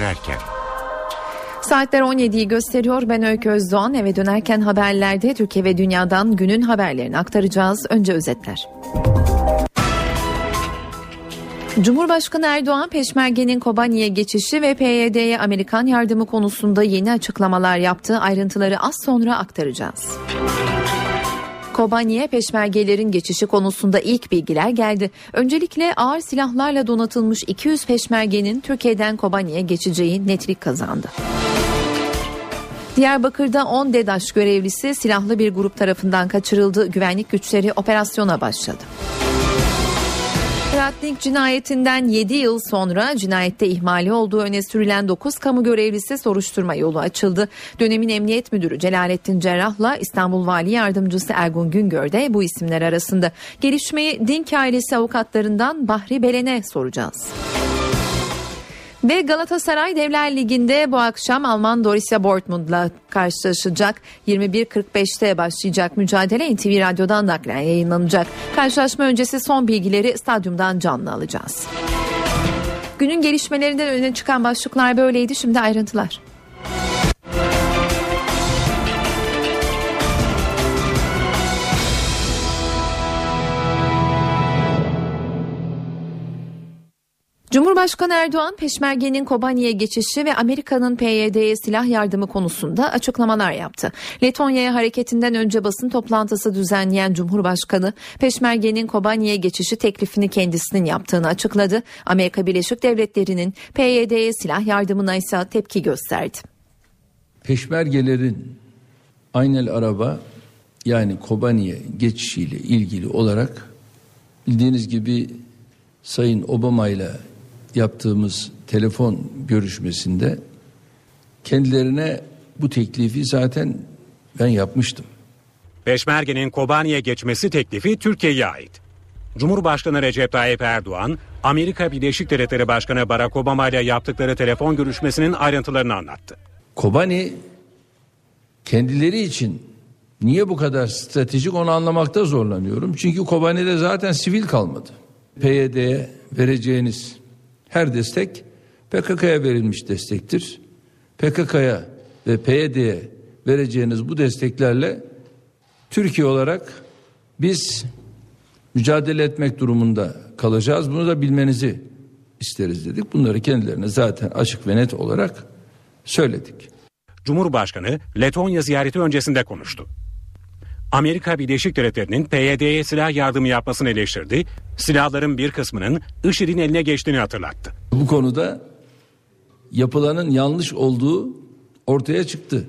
dönerken. Saatler 17'yi gösteriyor. Ben Öykü Özdoğan. Eve dönerken haberlerde Türkiye ve dünyadan günün haberlerini aktaracağız. Önce özetler. Cumhurbaşkanı Erdoğan Peşmerge'nin Kobani'ye geçişi ve PYD'ye Amerikan yardımı konusunda yeni açıklamalar yaptı. Ayrıntıları az sonra aktaracağız. Kobani'ye peşmergelerin geçişi konusunda ilk bilgiler geldi. Öncelikle ağır silahlarla donatılmış 200 peşmergenin Türkiye'den Kobani'ye geçeceği netlik kazandı. Diyarbakır'da 10 DEDAŞ görevlisi silahlı bir grup tarafından kaçırıldı. Güvenlik güçleri operasyona başladı. Hrantnik cinayetinden 7 yıl sonra cinayette ihmali olduğu öne sürülen 9 kamu görevlisi soruşturma yolu açıldı. Dönemin Emniyet Müdürü Celalettin Cerrah'la İstanbul Vali Yardımcısı Ergun Güngör de bu isimler arasında. Gelişmeyi Dink ailesi avukatlarından Bahri Belen'e soracağız. Ve Galatasaray Devler Ligi'nde bu akşam Alman Borussia Dortmund'la karşılaşacak. 21.45'te başlayacak mücadele NTV Radyo'dan naklen yayınlanacak. Karşılaşma öncesi son bilgileri stadyumdan canlı alacağız. Günün gelişmelerinden öne çıkan başlıklar böyleydi. Şimdi ayrıntılar. Cumhurbaşkanı Erdoğan Peşmerge'nin Kobani'ye geçişi ve Amerika'nın PYD'ye silah yardımı konusunda açıklamalar yaptı. Letonya'ya hareketinden önce basın toplantısı düzenleyen Cumhurbaşkanı Peşmerge'nin Kobani'ye geçişi teklifini kendisinin yaptığını açıkladı. Amerika Birleşik Devletleri'nin PYD'ye silah yardımına ise tepki gösterdi. Peşmergelerin Aynel Araba yani Kobani'ye geçişiyle ilgili olarak bildiğiniz gibi Sayın Obama ile yaptığımız telefon görüşmesinde kendilerine bu teklifi zaten ben yapmıştım. Peşmerge'nin Kobani'ye geçmesi teklifi Türkiye'ye ait. Cumhurbaşkanı Recep Tayyip Erdoğan, Amerika Birleşik Devletleri Başkanı Barack Obama ile yaptıkları telefon görüşmesinin ayrıntılarını anlattı. Kobani kendileri için niye bu kadar stratejik onu anlamakta zorlanıyorum. Çünkü Kobani'de zaten sivil kalmadı. PYD'ye vereceğiniz her destek PKK'ya verilmiş destektir. PKK'ya ve PYD'ye vereceğiniz bu desteklerle Türkiye olarak biz mücadele etmek durumunda kalacağız. Bunu da bilmenizi isteriz dedik. Bunları kendilerine zaten açık ve net olarak söyledik. Cumhurbaşkanı Letonya ziyareti öncesinde konuştu. Amerika Birleşik Devletleri'nin PYD'ye silah yardımı yapmasını eleştirdi. Silahların bir kısmının IŞİD'in eline geçtiğini hatırlattı. Bu konuda yapılanın yanlış olduğu ortaya çıktı.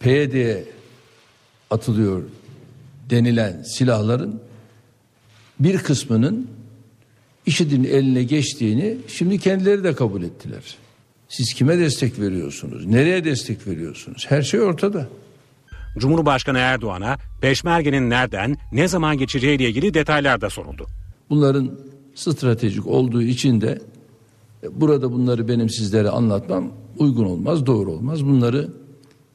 PYD'ye atılıyor denilen silahların bir kısmının IŞİD'in eline geçtiğini şimdi kendileri de kabul ettiler. Siz kime destek veriyorsunuz? Nereye destek veriyorsunuz? Her şey ortada. Cumhurbaşkanı Erdoğan'a Peşmerge'nin nereden, ne zaman geçeceği ile ilgili detaylar da soruldu. Bunların stratejik olduğu için de e, burada bunları benim sizlere anlatmam uygun olmaz, doğru olmaz. Bunları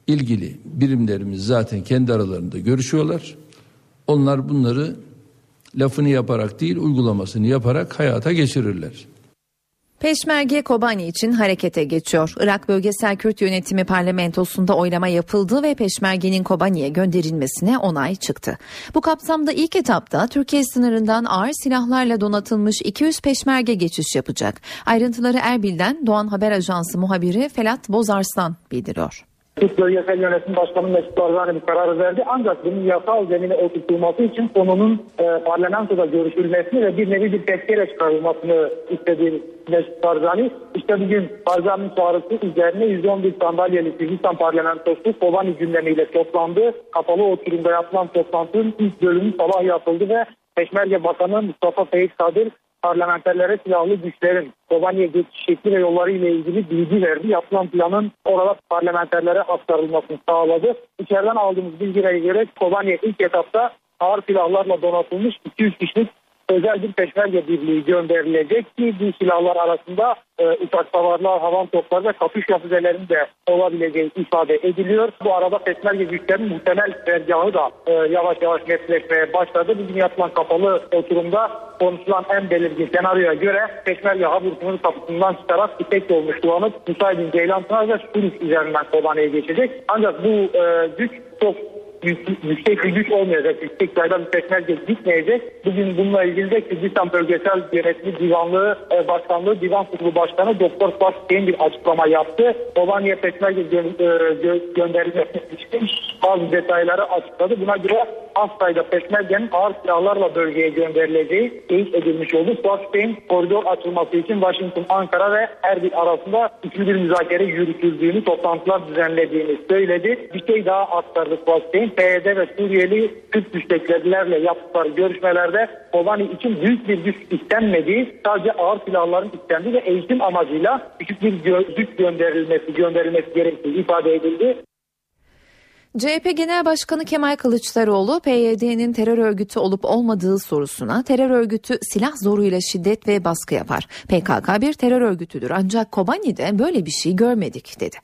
ilgili birimlerimiz zaten kendi aralarında görüşüyorlar. Onlar bunları lafını yaparak değil uygulamasını yaparak hayata geçirirler. Peşmerge Kobani için harekete geçiyor. Irak Bölgesel Kürt Yönetimi parlamentosunda oylama yapıldı ve Peşmerge'nin Kobani'ye gönderilmesine onay çıktı. Bu kapsamda ilk etapta Türkiye sınırından ağır silahlarla donatılmış 200 Peşmerge geçiş yapacak. Ayrıntıları Erbil'den Doğan Haber Ajansı muhabiri Felat Bozarslan bildiriyor. Türk Bölgesel Yönetim Başkanı Mesut Barzani bir karar verdi. Ancak bunun yasal zemine oturtulması için konunun e, parlamentoda görüşülmesini ve bir nevi bir tezkere çıkarılmasını istedi Mesut Barzani. İşte bugün Barzani'nin çağrısı üzerine 111 sandalyeli Kürdistan parlamentosu Kobani gündemiyle toplandı. Kapalı oturumda yapılan toplantının ilk bölümü sabah yapıldı ve Peşmerge Bakanı Mustafa Feyyik Kadir parlamenterlere silahlı güçlerin Kobani'ye geçiş şekli ve yolları ile ilgili bilgi verdi. Yapılan planın orada parlamenterlere aktarılmasını sağladı. İçeriden aldığımız bilgilere göre Kobani'ye ilk etapta ağır silahlarla donatılmış 200 kişilik özel bir peşmerge birliği gönderilecek ki bu silahlar arasında e, uçak savarlar, havan topları ve kapış füzelerinin olabileceği ifade ediliyor. Bu arada peşmerge güçlerinin muhtemel dergahı da e, yavaş yavaş netleşmeye başladı. Bugün yapılan kapalı oturumda konuşulan en belirgin senaryoya göre peşmerge Habursu'nun kapısından çıkarak İpek yolmuş kullanıp Musaydin Ceylan Pınar ve Suriş üzerinden Kobani'ye geçecek. Ancak bu e, güç çok yüksek bir güç olmayacak, yüksek sayıda bir peşmerge gitmeyecek. Bugün bununla ilgili de Kürdistan Bölgesel Yönetimi Divanlığı e, Başkanlığı Divan Kurulu Başkanı Doktor Hüseyin bir açıklama yaptı. Kobani'ye peşmerge gö e, gö gönderilmesi için bazı detayları açıkladı. Buna göre az sayıda peşmergenin ağır silahlarla bölgeye gönderileceği teyit edilmiş oldu. Fuat Hüseyin koridor açılması için Washington, Ankara ve Erbil arasında üçlü bir müzakere yürütüldüğünü, toplantılar düzenlediğini söyledi. Bir şey daha aktardı Fuat Hüseyin. PYD ve Suriyeli Türk müsteklerle yaptıkları görüşmelerde Kobani için büyük bir güç istenmediği, sadece ağır silahların istendiği ve eğitim amacıyla küçük bir güç gönderilmesi, gönderilmesi gerektiği ifade edildi. CHP Genel Başkanı Kemal Kılıçdaroğlu PYD'nin terör örgütü olup olmadığı sorusuna terör örgütü silah zoruyla şiddet ve baskı yapar. PKK bir terör örgütüdür ancak Kobani'de böyle bir şey görmedik dedi.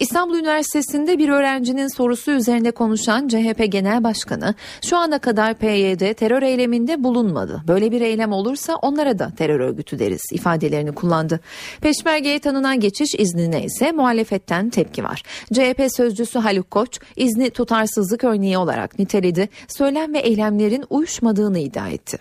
İstanbul Üniversitesi'nde bir öğrencinin sorusu üzerine konuşan CHP Genel Başkanı şu ana kadar PYD terör eyleminde bulunmadı. Böyle bir eylem olursa onlara da terör örgütü deriz ifadelerini kullandı. Peşmergeye tanınan geçiş iznine ise muhalefetten tepki var. CHP sözcüsü Haluk Koç izni tutarsızlık örneği olarak niteledi. Söylem ve eylemlerin uyuşmadığını iddia etti.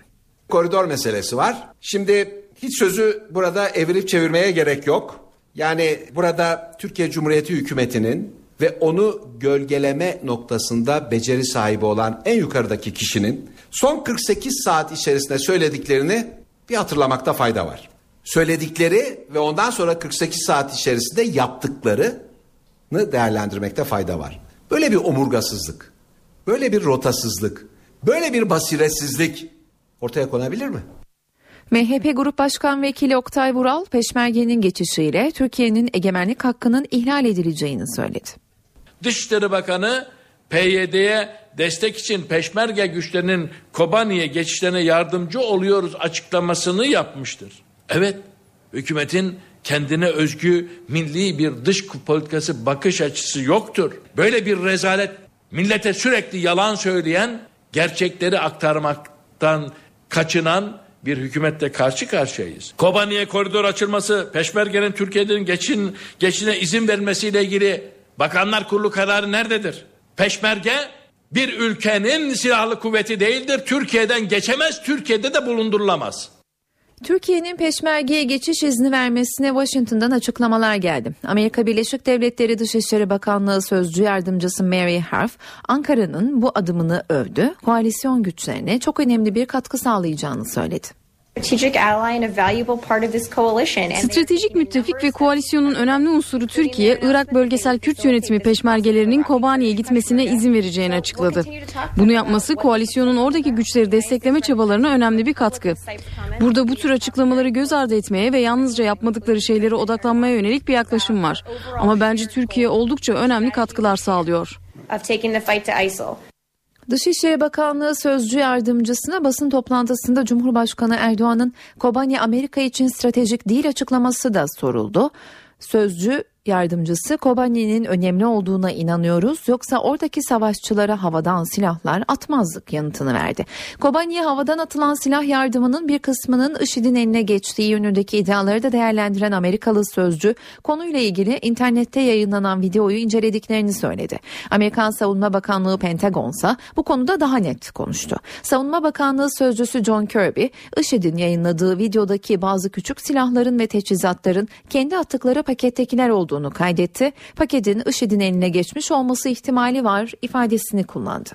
Koridor meselesi var. Şimdi hiç sözü burada evirip çevirmeye gerek yok. Yani burada Türkiye Cumhuriyeti hükümetinin ve onu gölgeleme noktasında beceri sahibi olan en yukarıdaki kişinin son 48 saat içerisinde söylediklerini bir hatırlamakta fayda var. Söyledikleri ve ondan sonra 48 saat içerisinde yaptıklarını değerlendirmekte fayda var. Böyle bir omurgasızlık, böyle bir rotasızlık, böyle bir basiretsizlik ortaya konabilir mi? MHP Grup Başkan Vekili Oktay Vural, Peşmerge'nin geçişiyle Türkiye'nin egemenlik hakkının ihlal edileceğini söyledi. Dışişleri Bakanı PYD'ye destek için peşmerge güçlerinin Kobani'ye geçişlerine yardımcı oluyoruz açıklamasını yapmıştır. Evet, hükümetin kendine özgü milli bir dış politikası bakış açısı yoktur. Böyle bir rezalet millete sürekli yalan söyleyen, gerçekleri aktarmaktan kaçınan bir hükümetle karşı karşıyayız. Kobani'ye koridor açılması, Peşmerge'nin Türkiye'nin geçin, geçine izin vermesiyle ilgili Bakanlar Kurulu kararı nerededir? Peşmerge bir ülkenin silahlı kuvveti değildir. Türkiye'den geçemez, Türkiye'de de bulundurulamaz. Türkiye'nin peşmergeye geçiş izni vermesine Washington'dan açıklamalar geldi. Amerika Birleşik Devletleri Dışişleri Bakanlığı Sözcü Yardımcısı Mary Harf, Ankara'nın bu adımını övdü, koalisyon güçlerine çok önemli bir katkı sağlayacağını söyledi. Stratejik müttefik ve koalisyonun önemli unsuru Türkiye, Irak Bölgesel Kürt Yönetimi peşmergelerinin Kobani'ye gitmesine izin vereceğini açıkladı. Bunu yapması koalisyonun oradaki güçleri destekleme çabalarına önemli bir katkı. Burada bu tür açıklamaları göz ardı etmeye ve yalnızca yapmadıkları şeylere odaklanmaya yönelik bir yaklaşım var. Ama bence Türkiye oldukça önemli katkılar sağlıyor. Dışişleri Bakanlığı Sözcü Yardımcısına basın toplantısında Cumhurbaşkanı Erdoğan'ın Kobani Amerika için stratejik değil açıklaması da soruldu. Sözcü yardımcısı Kobani'nin önemli olduğuna inanıyoruz yoksa oradaki savaşçılara havadan silahlar atmazdık yanıtını verdi. Kobani'ye havadan atılan silah yardımının bir kısmının IŞİD'in eline geçtiği yönündeki iddiaları da değerlendiren Amerikalı sözcü konuyla ilgili internette yayınlanan videoyu incelediklerini söyledi. Amerikan Savunma Bakanlığı Pentagonsa bu konuda daha net konuştu. Savunma Bakanlığı sözcüsü John Kirby, IŞİD'in yayınladığı videodaki bazı küçük silahların ve teçhizatların kendi attıkları pakettekiler olduğunu olduğunu kaydetti. Paketin IŞİD'in eline geçmiş olması ihtimali var ifadesini kullandı.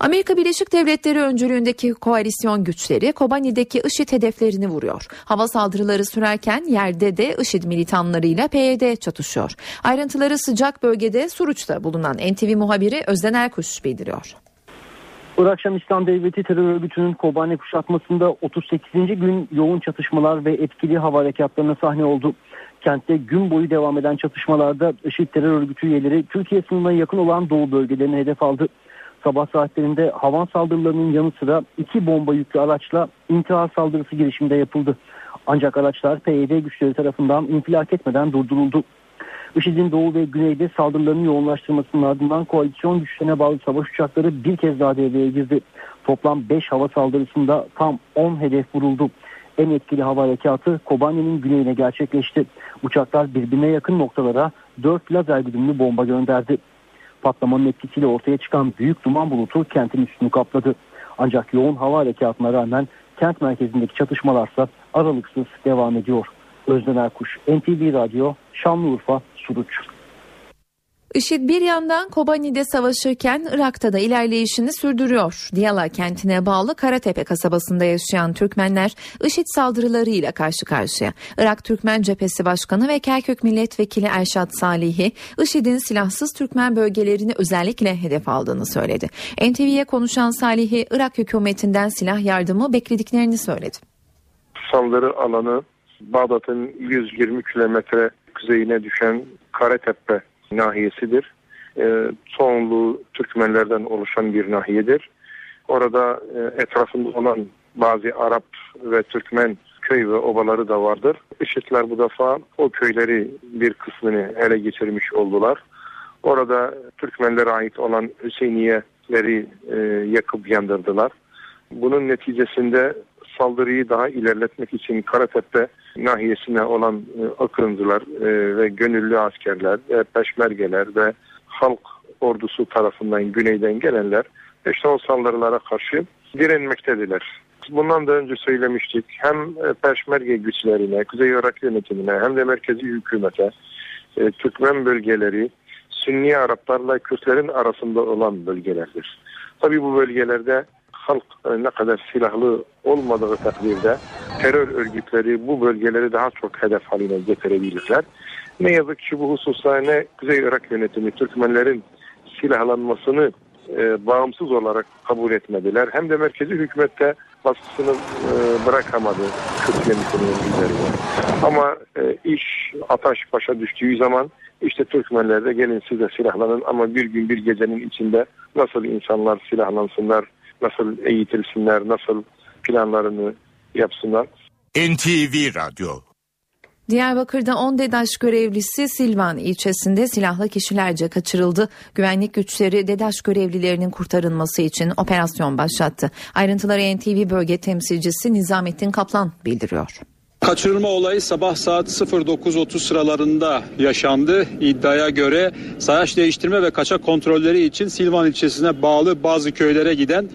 Amerika Birleşik Devletleri öncülüğündeki koalisyon güçleri Kobani'deki IŞİD hedeflerini vuruyor. Hava saldırıları sürerken yerde de IŞİD militanlarıyla PYD çatışıyor. Ayrıntıları sıcak bölgede Suruç'ta bulunan NTV muhabiri Özden Erkuş bildiriyor. Irak Şam İslam Devleti terör örgütünün Kobani kuşatmasında 38. gün yoğun çatışmalar ve etkili hava harekatlarına sahne oldu. Kentte gün boyu devam eden çatışmalarda IŞİD terör örgütü üyeleri Türkiye sınırına yakın olan doğu bölgelerini hedef aldı. Sabah saatlerinde havan saldırılarının yanı sıra iki bomba yüklü araçla intihar saldırısı girişiminde yapıldı. Ancak araçlar PYD güçleri tarafından infilak etmeden durduruldu. IŞİD'in doğu ve güneyde saldırılarını yoğunlaştırmasının ardından koalisyon güçlerine bağlı savaş uçakları bir kez daha devreye girdi. Toplam 5 hava saldırısında tam 10 hedef vuruldu. En etkili hava harekatı Kobani'nin güneyine gerçekleşti. Uçaklar birbirine yakın noktalara 4 lazer güdümlü bomba gönderdi. Patlamanın etkisiyle ortaya çıkan büyük duman bulutu kentin üstünü kapladı. Ancak yoğun hava harekatına rağmen kent merkezindeki çatışmalarsa aralıksız devam ediyor. Özden Erkuş, NTV Radyo, Şanlıurfa, Suruç. IŞİD bir yandan Kobani'de savaşırken Irak'ta da ilerleyişini sürdürüyor. Diyala kentine bağlı Karatepe kasabasında yaşayan Türkmenler IŞİD saldırılarıyla karşı karşıya. Irak Türkmen Cephesi Başkanı ve Kerkük Milletvekili Erşat Salihi, IŞİD'in silahsız Türkmen bölgelerini özellikle hedef aldığını söyledi. NTV'ye konuşan Salihi, Irak hükümetinden silah yardımı beklediklerini söyledi. Saldırı alanı Bağdat'ın 120 kilometre kuzeyine düşen Karatepe nahiyesidir. E, çoğunluğu Türkmenlerden oluşan bir nahiyedir. Orada e, etrafında olan bazı Arap ve Türkmen köy ve obaları da vardır. IŞİD'ler bu defa o köyleri bir kısmını ele geçirmiş oldular. Orada Türkmenlere ait olan Hüseyniyeleri e, yakıp yandırdılar. Bunun neticesinde saldırıyı daha ilerletmek için Karatepe nahiyesine olan e, akıncılar e, ve gönüllü askerler, e, peşmergeler ve halk ordusu tarafından güneyden gelenler işte o saldırılara karşı direnmektediler. Bundan da önce söylemiştik hem e, peşmerge güçlerine, Kuzey Irak yönetimine hem de merkezi hükümete e, Türkmen bölgeleri Sünni Araplarla Kürtlerin arasında olan bölgelerdir. Tabi bu bölgelerde halk e, ne kadar silahlı olmadığı takdirde terör örgütleri bu bölgeleri daha çok hedef haline getirebilirler. Ne yazık ki bu hususta ne Kuzey Irak yönetimi Türkmenlerin silahlanmasını e, bağımsız olarak kabul etmediler. Hem de merkezi hükümette baskısını e, bırakamadı Kürt yönetiminin. Ama e, iş ataş başa düştüğü zaman işte Türkmenler de gelin siz de silahlanın ama bir gün bir gecenin içinde nasıl insanlar silahlansınlar, nasıl eğitilsinler, nasıl planlarını yapsınlar. NTV Radyo Diyarbakır'da 10 DEDAŞ görevlisi Silvan ilçesinde silahlı kişilerce kaçırıldı. Güvenlik güçleri DEDAŞ görevlilerinin kurtarılması için operasyon başlattı. Ayrıntıları NTV bölge temsilcisi Nizamettin Kaplan bildiriyor. Kaçırılma olayı sabah saat 09.30 sıralarında yaşandı. İddiaya göre sayaç değiştirme ve kaçak kontrolleri için Silvan ilçesine bağlı bazı köylere giden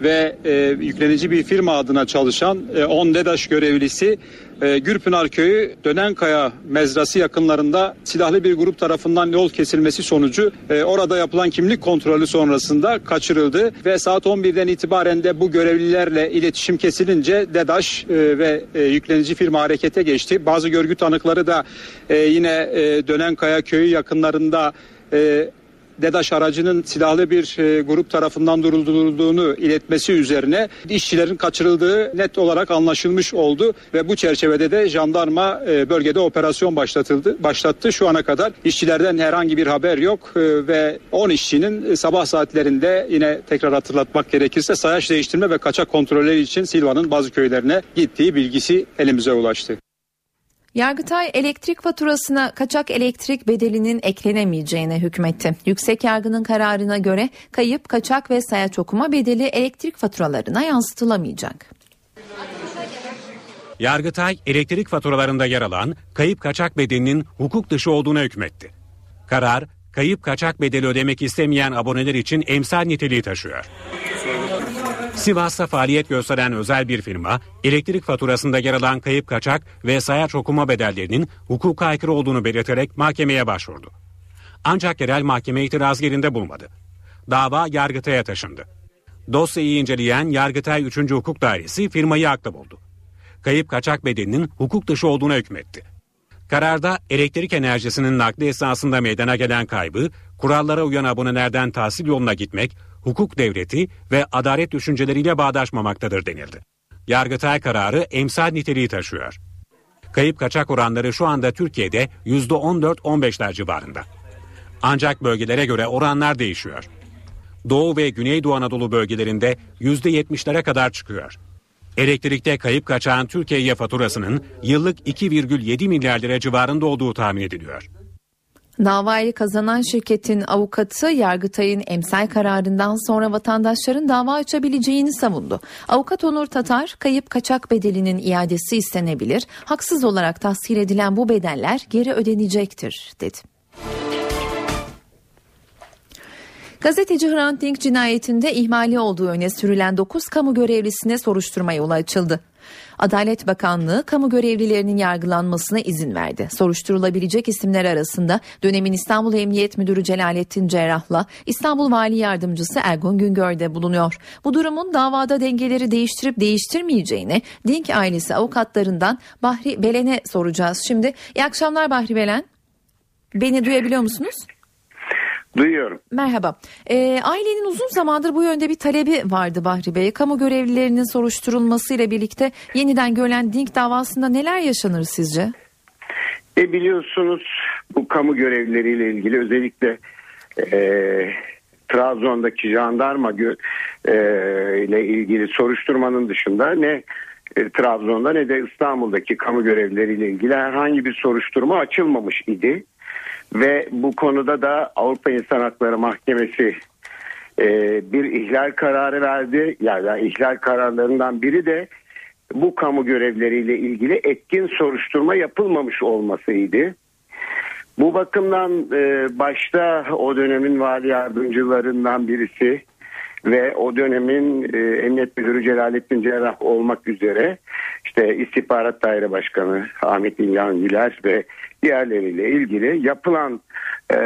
ve e, yüklenici bir firma adına çalışan e, 10 DEDAŞ görevlisi e, Gürpınar Köyü Dönenkaya mezrası yakınlarında silahlı bir grup tarafından yol kesilmesi sonucu e, orada yapılan kimlik kontrolü sonrasında kaçırıldı ve saat 11'den itibaren de bu görevlilerle iletişim kesilince DEDAŞ e, ve e, yüklenici firma harekete geçti. Bazı görgü tanıkları da e, yine e, Dönenkaya Köyü yakınlarında e, DEDAŞ aracının silahlı bir e, grup tarafından durdurulduğunu iletmesi üzerine işçilerin kaçırıldığı net olarak anlaşılmış oldu ve bu çerçevede de jandarma e, bölgede operasyon başlatıldı başlattı. Şu ana kadar işçilerden herhangi bir haber yok e, ve 10 işçinin sabah saatlerinde yine tekrar hatırlatmak gerekirse sayaç değiştirme ve kaçak kontrolleri için Silva'nın bazı köylerine gittiği bilgisi elimize ulaştı. Yargıtay elektrik faturasına kaçak elektrik bedelinin eklenemeyeceğine hükmetti. Yüksek yargının kararına göre kayıp, kaçak ve sayaç okuma bedeli elektrik faturalarına yansıtılamayacak. Yargıtay elektrik faturalarında yer alan kayıp kaçak bedelinin hukuk dışı olduğuna hükmetti. Karar, kayıp kaçak bedeli ödemek istemeyen aboneler için emsal niteliği taşıyor. Sivas'ta faaliyet gösteren özel bir firma, elektrik faturasında yer alan kayıp kaçak ve sayaç okuma bedellerinin hukuka aykırı olduğunu belirterek mahkemeye başvurdu. Ancak yerel mahkeme itiraz yerinde bulmadı. Dava Yargıtay'a taşındı. Dosyayı inceleyen Yargıtay 3. Hukuk Dairesi firmayı haklı buldu. Kayıp kaçak bedelinin hukuk dışı olduğuna hükmetti. Kararda elektrik enerjisinin nakli esasında meydana gelen kaybı, kurallara uyan abonelerden tahsil yoluna gitmek, hukuk devleti ve adalet düşünceleriyle bağdaşmamaktadır denildi. Yargıtay kararı emsal niteliği taşıyor. Kayıp kaçak oranları şu anda Türkiye'de %14-15'ler civarında. Ancak bölgelere göre oranlar değişiyor. Doğu ve Güneydoğu Anadolu bölgelerinde %70'lere kadar çıkıyor. Elektrikte kayıp kaçan Türkiye'ye faturasının yıllık 2,7 milyar lira civarında olduğu tahmin ediliyor. Davayı kazanan şirketin avukatı Yargıtay'ın emsal kararından sonra vatandaşların dava açabileceğini savundu. Avukat Onur Tatar, kayıp kaçak bedelinin iadesi istenebilir, haksız olarak tahsil edilen bu bedeller geri ödenecektir, dedi. Gazeteci Hrant Dink cinayetinde ihmali olduğu öne sürülen 9 kamu görevlisine soruşturma yolu açıldı. Adalet Bakanlığı kamu görevlilerinin yargılanmasına izin verdi. Soruşturulabilecek isimler arasında dönemin İstanbul Emniyet Müdürü Celalettin Cerrah'la İstanbul Vali Yardımcısı Ergun Güngör de bulunuyor. Bu durumun davada dengeleri değiştirip değiştirmeyeceğini Dink ailesi avukatlarından Bahri Belen'e soracağız. Şimdi iyi akşamlar Bahri Belen. Beni duyabiliyor musunuz? Duyuyorum. Merhaba. Ee, ailenin uzun zamandır bu yönde bir talebi vardı Bahri Bey. Kamu görevlilerinin soruşturulmasıyla birlikte yeniden görülen Dink davasında neler yaşanır sizce? E biliyorsunuz bu kamu görevlileriyle ilgili özellikle e, Trabzon'daki jandarma gö, e, ile ilgili soruşturmanın dışında ne e, Trabzon'da ne de İstanbul'daki kamu görevlileriyle ilgili herhangi bir soruşturma açılmamış idi. Ve bu konuda da Avrupa İnsan Hakları Mahkemesi e, bir ihlal kararı verdi. Yani ihlal kararlarından biri de bu kamu görevleriyle ilgili etkin soruşturma yapılmamış olmasıydı. Bu bakımdan e, başta o dönemin vali yardımcılarından birisi ve o dönemin e, Emniyet Müdürü Celalettin Cerrah olmak üzere işte İstihbarat Daire Başkanı Ahmet İlhan Güler ve diğerleriyle ilgili yapılan e,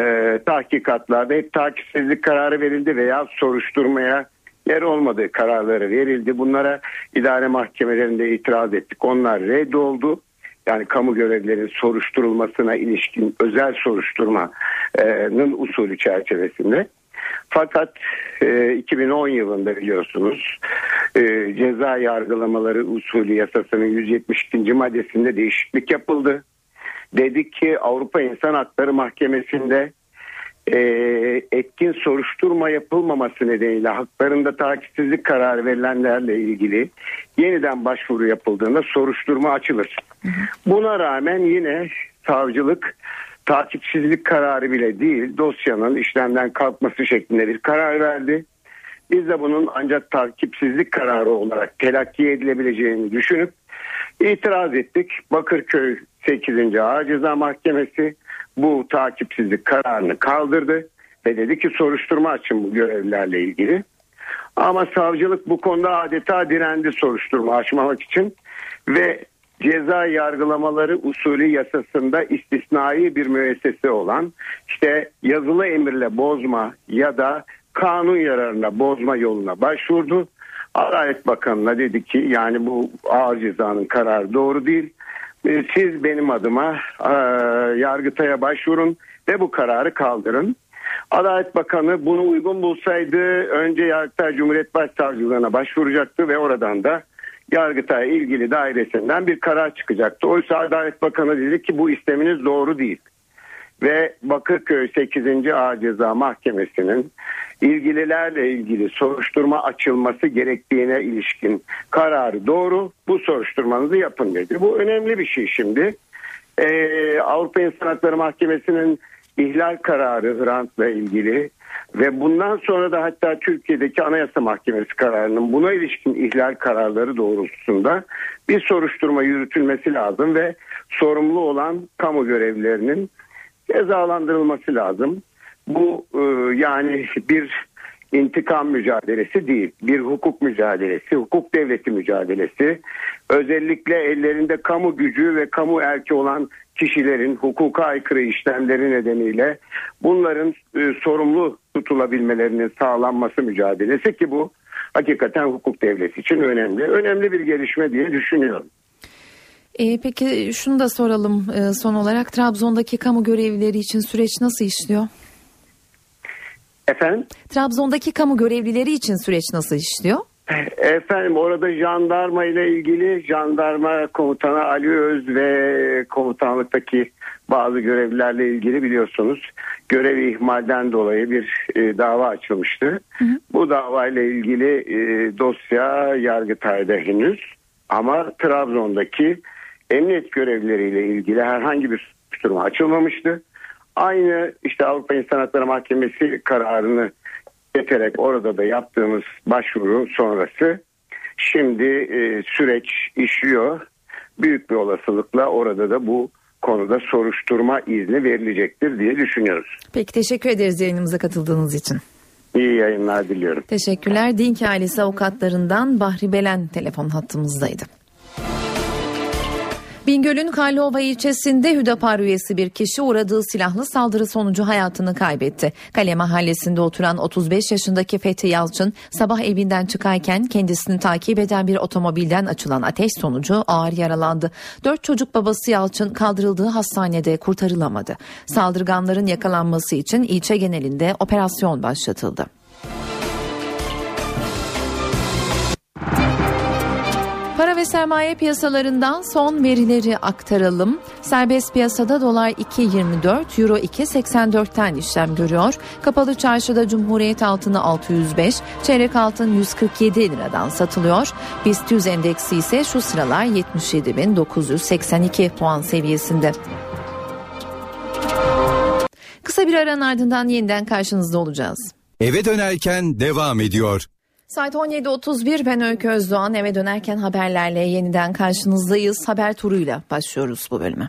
tahkikatlarda hep takipsizlik kararı verildi veya soruşturmaya yer olmadığı kararları verildi. Bunlara idare mahkemelerinde itiraz ettik. Onlar reddoldu. Yani kamu görevlilerin soruşturulmasına ilişkin özel soruşturmanın usulü çerçevesinde. Fakat e, 2010 yılında biliyorsunuz e, ceza yargılamaları usulü yasasının 172. maddesinde değişiklik yapıldı. Dedik ki Avrupa İnsan Hakları Mahkemesi'nde e, etkin soruşturma yapılmaması nedeniyle haklarında takipsizlik kararı verilenlerle ilgili yeniden başvuru yapıldığında soruşturma açılır. Buna rağmen yine savcılık takipsizlik kararı bile değil dosyanın işlemden kalkması şeklinde bir karar verdi. Biz de bunun ancak takipsizlik kararı olarak telakki edilebileceğini düşünüp itiraz ettik. Bakırköy 8. Ağır Ceza Mahkemesi bu takipsizlik kararını kaldırdı ve dedi ki soruşturma açın bu görevlilerle ilgili. Ama savcılık bu konuda adeta direndi soruşturma açmamak için ve ceza yargılamaları usulü yasasında istisnai bir müessese olan işte yazılı emirle bozma ya da kanun yararına bozma yoluna başvurdu. Adalet Bakanı'na dedi ki yani bu ağır cezanın kararı doğru değil. Ee, siz benim adıma e, Yargıtay'a başvurun ve bu kararı kaldırın. Adalet Bakanı bunu uygun bulsaydı önce Yargıtay Cumhuriyet Başsavcılığına başvuracaktı ve oradan da Yargıtay ilgili dairesinden bir karar çıkacaktı. Oysa Adalet Bakanı dedi ki bu isteminiz doğru değil. Ve Bakırköy 8. Ağır Ceza Mahkemesi'nin ilgililerle ilgili soruşturma açılması gerektiğine ilişkin kararı doğru. Bu soruşturmanızı yapın dedi. Bu önemli bir şey şimdi. Ee, Avrupa İnsan Hakları Mahkemesi'nin ihlal kararı Hrant'la ilgili ve bundan sonra da hatta Türkiye'deki Anayasa Mahkemesi kararının buna ilişkin ihlal kararları doğrultusunda bir soruşturma yürütülmesi lazım ve sorumlu olan kamu görevlilerinin cezalandırılması lazım. Bu e, yani bir intikam mücadelesi değil. Bir hukuk mücadelesi, hukuk devleti mücadelesi. Özellikle ellerinde kamu gücü ve kamu erki olan kişilerin hukuka aykırı işlemleri nedeniyle bunların e, sorumlu tutulabilmelerinin sağlanması mücadelesi ki bu hakikaten hukuk devleti için önemli. Önemli bir gelişme diye düşünüyorum. E, peki şunu da soralım e, son olarak Trabzon'daki kamu görevlileri için süreç nasıl işliyor? Efendim? Trabzon'daki kamu görevlileri için süreç nasıl işliyor? Efendim orada jandarma ile ilgili jandarma komutanı Ali Öz ve komutanlıktaki bazı görevlilerle ilgili biliyorsunuz görev ihmalden dolayı bir e, dava açılmıştı. Hı hı. Bu davayla ilgili e, dosya Yargıtay'da henüz ama Trabzon'daki emniyet görevlileriyle ilgili herhangi bir soruşturma açılmamıştı. Aynı işte Avrupa İnsan Hakları Mahkemesi kararını getirerek orada da yaptığımız başvuru sonrası şimdi e, süreç işliyor. Büyük bir olasılıkla orada da bu konuda soruşturma izni verilecektir diye düşünüyoruz. Peki teşekkür ederiz yayınımıza katıldığınız için. İyi yayınlar diliyorum. Teşekkürler. Dink ailesi avukatlarından Bahri Belen telefon hattımızdaydı. Bingöl'ün Karlova ilçesinde Hüdapar üyesi bir kişi uğradığı silahlı saldırı sonucu hayatını kaybetti. Kale mahallesinde oturan 35 yaşındaki Fethi Yalçın sabah evinden çıkarken kendisini takip eden bir otomobilden açılan ateş sonucu ağır yaralandı. Dört çocuk babası Yalçın kaldırıldığı hastanede kurtarılamadı. Saldırganların yakalanması için ilçe genelinde operasyon başlatıldı. Para ve sermaye piyasalarından son verileri aktaralım. Serbest piyasada dolar 2.24, euro 2.84'ten işlem görüyor. Kapalı çarşıda Cumhuriyet altını 605, çeyrek altın 147 liradan satılıyor. BIST 100 endeksi ise şu sıralar 77.982 puan seviyesinde. Kısa bir aranın ardından yeniden karşınızda olacağız. Eve dönerken devam ediyor. Saat 17.31 ben Öykü Özdoğan eve dönerken haberlerle yeniden karşınızdayız. Haber turuyla başlıyoruz bu bölüme.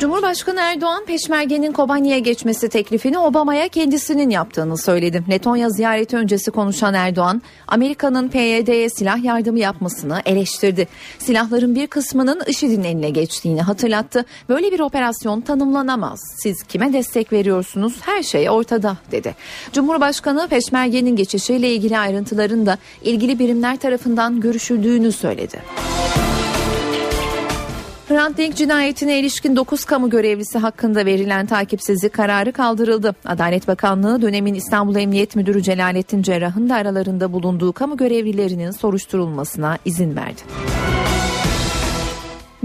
Cumhurbaşkanı Erdoğan Peşmerge'nin Kobani'ye geçmesi teklifini Obama'ya kendisinin yaptığını söyledi. Letonya ziyareti öncesi konuşan Erdoğan, Amerika'nın PYD'ye silah yardımı yapmasını eleştirdi. Silahların bir kısmının IŞİD'in eline geçtiğini hatırlattı. Böyle bir operasyon tanımlanamaz. Siz kime destek veriyorsunuz? Her şey ortada dedi. Cumhurbaşkanı Peşmerge'nin geçişiyle ilgili ayrıntıların da ilgili birimler tarafından görüşüldüğünü söyledi. Hrant Dink cinayetine ilişkin 9 kamu görevlisi hakkında verilen takipsizlik kararı kaldırıldı. Adalet Bakanlığı dönemin İstanbul Emniyet Müdürü Celalettin Cerrah'ın da aralarında bulunduğu kamu görevlilerinin soruşturulmasına izin verdi.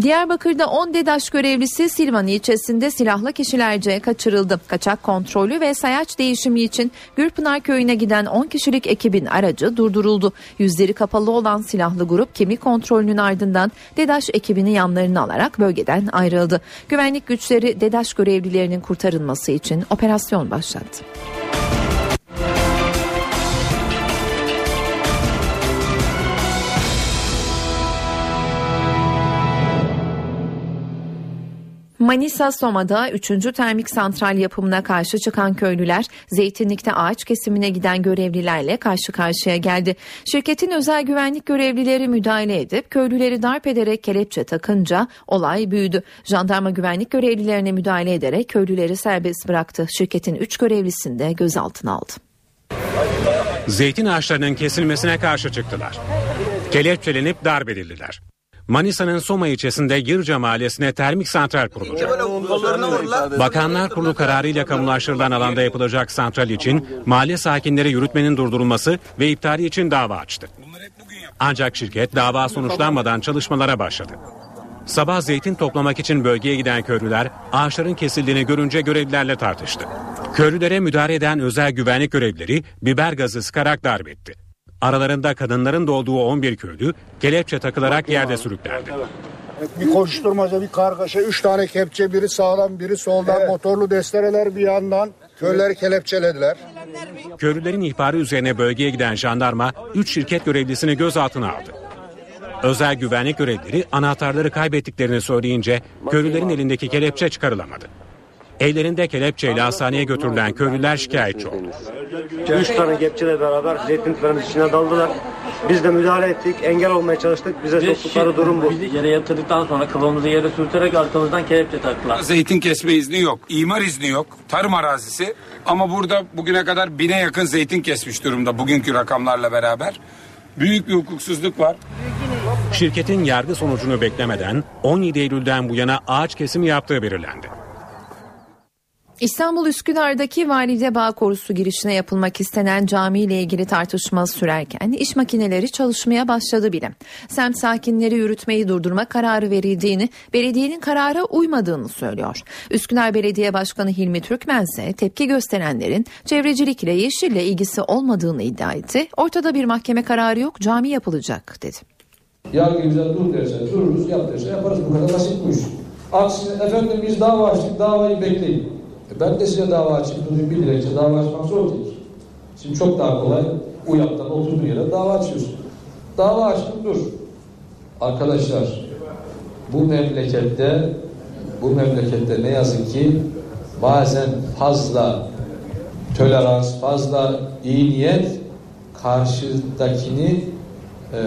Diyarbakır'da 10 DEDAŞ görevlisi Silvan ilçesinde silahlı kişilerce kaçırıldı. Kaçak kontrolü ve sayaç değişimi için Gürpınar köyüne giden 10 kişilik ekibin aracı durduruldu. Yüzleri kapalı olan silahlı grup kimlik kontrolünün ardından DEDAŞ ekibini yanlarına alarak bölgeden ayrıldı. Güvenlik güçleri DEDAŞ görevlilerinin kurtarılması için operasyon başlattı. Manisa Soma'da 3. termik santral yapımına karşı çıkan köylüler zeytinlikte ağaç kesimine giden görevlilerle karşı karşıya geldi. Şirketin özel güvenlik görevlileri müdahale edip köylüleri darp ederek kelepçe takınca olay büyüdü. Jandarma güvenlik görevlilerine müdahale ederek köylüleri serbest bıraktı. Şirketin 3 görevlisini de gözaltına aldı. Zeytin ağaçlarının kesilmesine karşı çıktılar. Kelepçelenip darp edildiler. Manisa'nın Soma ilçesinde Yırca mahallesine termik santral kurulacak. Bakanlar Kurulu kararıyla kamulaştırılan alanda yapılacak santral için mahalle sakinleri yürütmenin durdurulması ve iptali için dava açtı. Ancak şirket dava sonuçlanmadan çalışmalara başladı. Sabah zeytin toplamak için bölgeye giden köylüler ağaçların kesildiğini görünce görevlilerle tartıştı. Köylülere müdahale eden özel güvenlik görevlileri biber gazı sıkarak darp etti. Aralarında kadınların da olduğu 11 köylü kelepçe takılarak yerde sürüklendi. Bir koşturmaca, bir kargaşa, üç tane kepçe, biri sağdan, biri soldan, evet. motorlu destereler bir yandan köyleri kelepçelediler. Köylülerin ihbarı üzerine bölgeye giden jandarma 3 şirket görevlisini gözaltına aldı. Özel güvenlik görevlileri anahtarları kaybettiklerini söyleyince köylülerin elindeki kelepçe çıkarılamadı. Ellerinde kelepçeyle hastaneye götürülen köylüler şikayetçi oldu. Üç tane kepçeyle beraber zeytinliklerin içine daldılar. Biz de müdahale ettik, engel olmaya çalıştık. Bize Biz soktukları durum bu. Bizi yere yatırdıktan sonra kafamızı yere sürterek arkamızdan kelepçe taktılar. Zeytin kesme izni yok, imar izni yok, tarım arazisi. Ama burada bugüne kadar bine yakın zeytin kesmiş durumda bugünkü rakamlarla beraber. Büyük bir hukuksuzluk var. Şirketin yargı sonucunu beklemeden 17 Eylül'den bu yana ağaç kesimi yaptığı belirlendi. İstanbul Üsküdar'daki Valide Bağ Korusu girişine yapılmak istenen cami ile ilgili tartışma sürerken iş makineleri çalışmaya başladı bile. Semt sakinleri yürütmeyi durdurma kararı verildiğini, belediyenin karara uymadığını söylüyor. Üsküdar Belediye Başkanı Hilmi Türkmen ise tepki gösterenlerin çevrecilikle yeşille ilgisi olmadığını iddia etti. Ortada bir mahkeme kararı yok, cami yapılacak dedi. Yargı bize dur derse dururuz, yap derse yaparız. Bu kadar basit bu iş. Aksine efendim biz dava açtık, davayı bekleyin. E ben de size dava açayım, durayım bir dilekçe dava açmak zor değil. Şimdi çok daha kolay UYAP'tan oturduğu yere dava açıyorsun. Dava açtım dur. Arkadaşlar bu memlekette bu memlekette ne yazık ki bazen fazla tolerans, fazla iyi niyet karşıdakini e,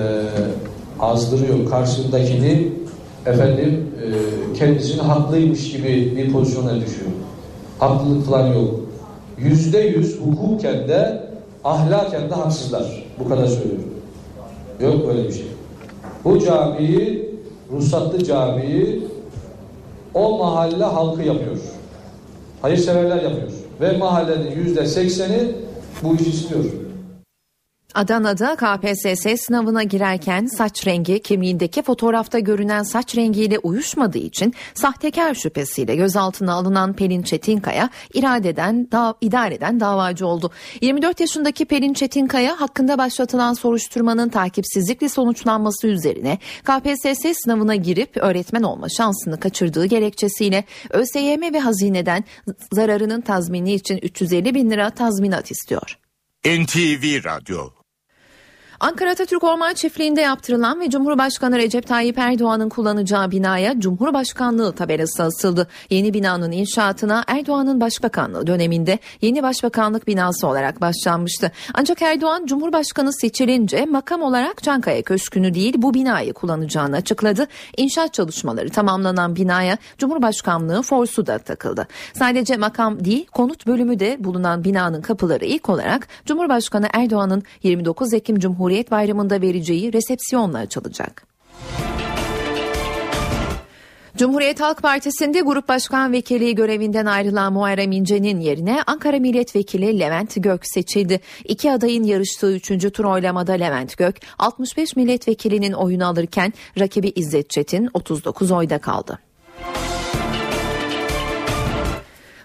azdırıyor. Karşıdakini efendim e, kendisini haklıymış gibi bir pozisyona düşüyor. Haklılık falan yok. Yüzde yüz hukuken de ahlaken de haksızlar. Bu kadar söylüyorum. Yok böyle bir şey. Bu camiyi, ruhsatlı camiyi o mahalle halkı yapıyor. Hayırseverler yapıyor. Ve mahallenin yüzde sekseni bu işi istiyor. Adana'da KPSS sınavına girerken saç rengi kimliğindeki fotoğrafta görünen saç rengiyle uyuşmadığı için sahtekar şüphesiyle gözaltına alınan Pelin Çetinkaya iradeden da, idareden davacı oldu. 24 yaşındaki Pelin Çetinkaya hakkında başlatılan soruşturmanın takipsizlikle sonuçlanması üzerine KPSS sınavına girip öğretmen olma şansını kaçırdığı gerekçesiyle ÖSYM ve hazineden zararının tazmini için 350 bin lira tazminat istiyor. NTV Radyo Ankara Atatürk Orman Çiftliği'nde yaptırılan ve Cumhurbaşkanı Recep Tayyip Erdoğan'ın kullanacağı binaya Cumhurbaşkanlığı tabelası asıldı. Yeni binanın inşaatına Erdoğan'ın başbakanlığı döneminde yeni başbakanlık binası olarak başlanmıştı. Ancak Erdoğan Cumhurbaşkanı seçilince makam olarak Çankaya Köşkü'nü değil bu binayı kullanacağını açıkladı. İnşaat çalışmaları tamamlanan binaya Cumhurbaşkanlığı forsu da takıldı. Sadece makam değil konut bölümü de bulunan binanın kapıları ilk olarak Cumhurbaşkanı Erdoğan'ın 29 Ekim Cumhurbaşkanı Cumhuriyet Bayramı'nda vereceği resepsiyonla açılacak. Cumhuriyet Halk Partisi'nde Grup Başkan Vekili görevinden ayrılan Muharrem İnce'nin yerine Ankara Milletvekili Levent Gök seçildi. İki adayın yarıştığı üçüncü tur oylamada Levent Gök 65 milletvekilinin oyunu alırken rakibi İzzet Çetin 39 oyda kaldı.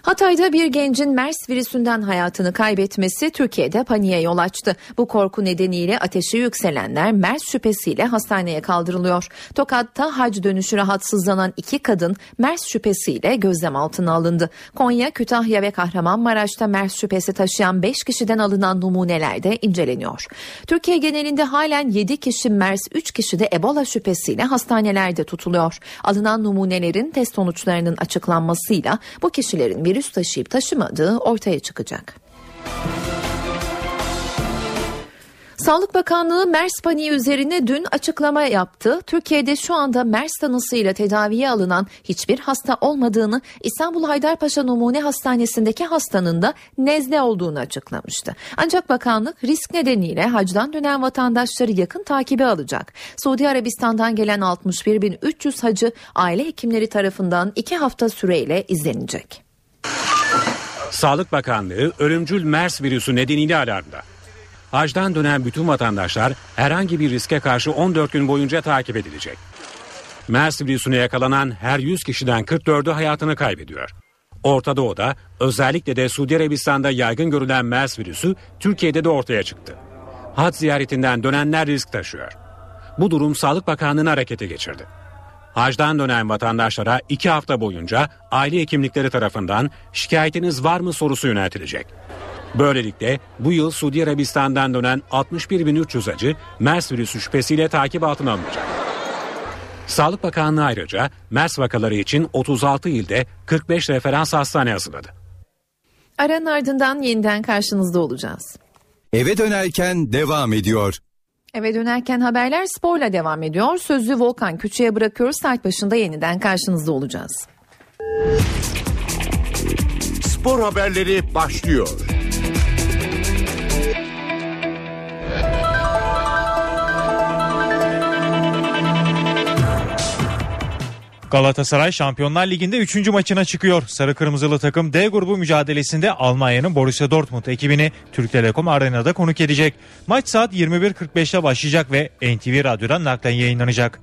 Hatay'da bir gencin MERS virüsünden hayatını kaybetmesi Türkiye'de paniğe yol açtı. Bu korku nedeniyle ateşi yükselenler MERS şüphesiyle hastaneye kaldırılıyor. Tokat'ta hac dönüşü rahatsızlanan iki kadın MERS şüphesiyle gözlem altına alındı. Konya, Kütahya ve Kahramanmaraş'ta MERS şüphesi taşıyan 5 kişiden alınan numuneler de inceleniyor. Türkiye genelinde halen 7 kişi MERS, 3 kişi de Ebola şüphesiyle hastanelerde tutuluyor. Alınan numunelerin test sonuçlarının açıklanmasıyla bu kişilerin virüs taşıyıp taşımadığı ortaya çıkacak. Sağlık Bakanlığı MERS paniği üzerine dün açıklama yaptı. Türkiye'de şu anda MERS tanısıyla tedaviye alınan hiçbir hasta olmadığını İstanbul Haydarpaşa Numune Hastanesi'ndeki hastanın da nezle olduğunu açıklamıştı. Ancak bakanlık risk nedeniyle hacdan dönen vatandaşları yakın takibe alacak. Suudi Arabistan'dan gelen 61.300 hacı aile hekimleri tarafından iki hafta süreyle izlenecek. Sağlık Bakanlığı ölümcül MERS virüsü nedeniyle alarmda. Hacdan dönen bütün vatandaşlar herhangi bir riske karşı 14 gün boyunca takip edilecek. MERS virüsüne yakalanan her 100 kişiden 44'ü hayatını kaybediyor. Orta Doğu'da özellikle de Suudi Arabistan'da yaygın görülen MERS virüsü Türkiye'de de ortaya çıktı. Hac ziyaretinden dönenler risk taşıyor. Bu durum Sağlık Bakanlığı'nı harekete geçirdi. Hacdan dönen vatandaşlara iki hafta boyunca aile hekimlikleri tarafından şikayetiniz var mı sorusu yöneltilecek. Böylelikle bu yıl Suudi Arabistan'dan dönen 61.300 hacı MERS virüsü şüphesiyle takip altına alınacak. Sağlık Bakanlığı ayrıca MERS vakaları için 36 ilde 45 referans hastane hazırladı. Aranın ardından yeniden karşınızda olacağız. Eve dönerken devam ediyor. Eve dönerken haberler sporla devam ediyor. Sözlü Volkan Küçü'ye bırakıyoruz. Saat başında yeniden karşınızda olacağız. Spor haberleri başlıyor. Galatasaray Şampiyonlar Ligi'nde 3. maçına çıkıyor. Sarı Kırmızılı takım D grubu mücadelesinde Almanya'nın Borussia Dortmund ekibini Türk Telekom Arena'da konuk edecek. Maç saat 21.45'te başlayacak ve NTV Radyo'dan naklen yayınlanacak.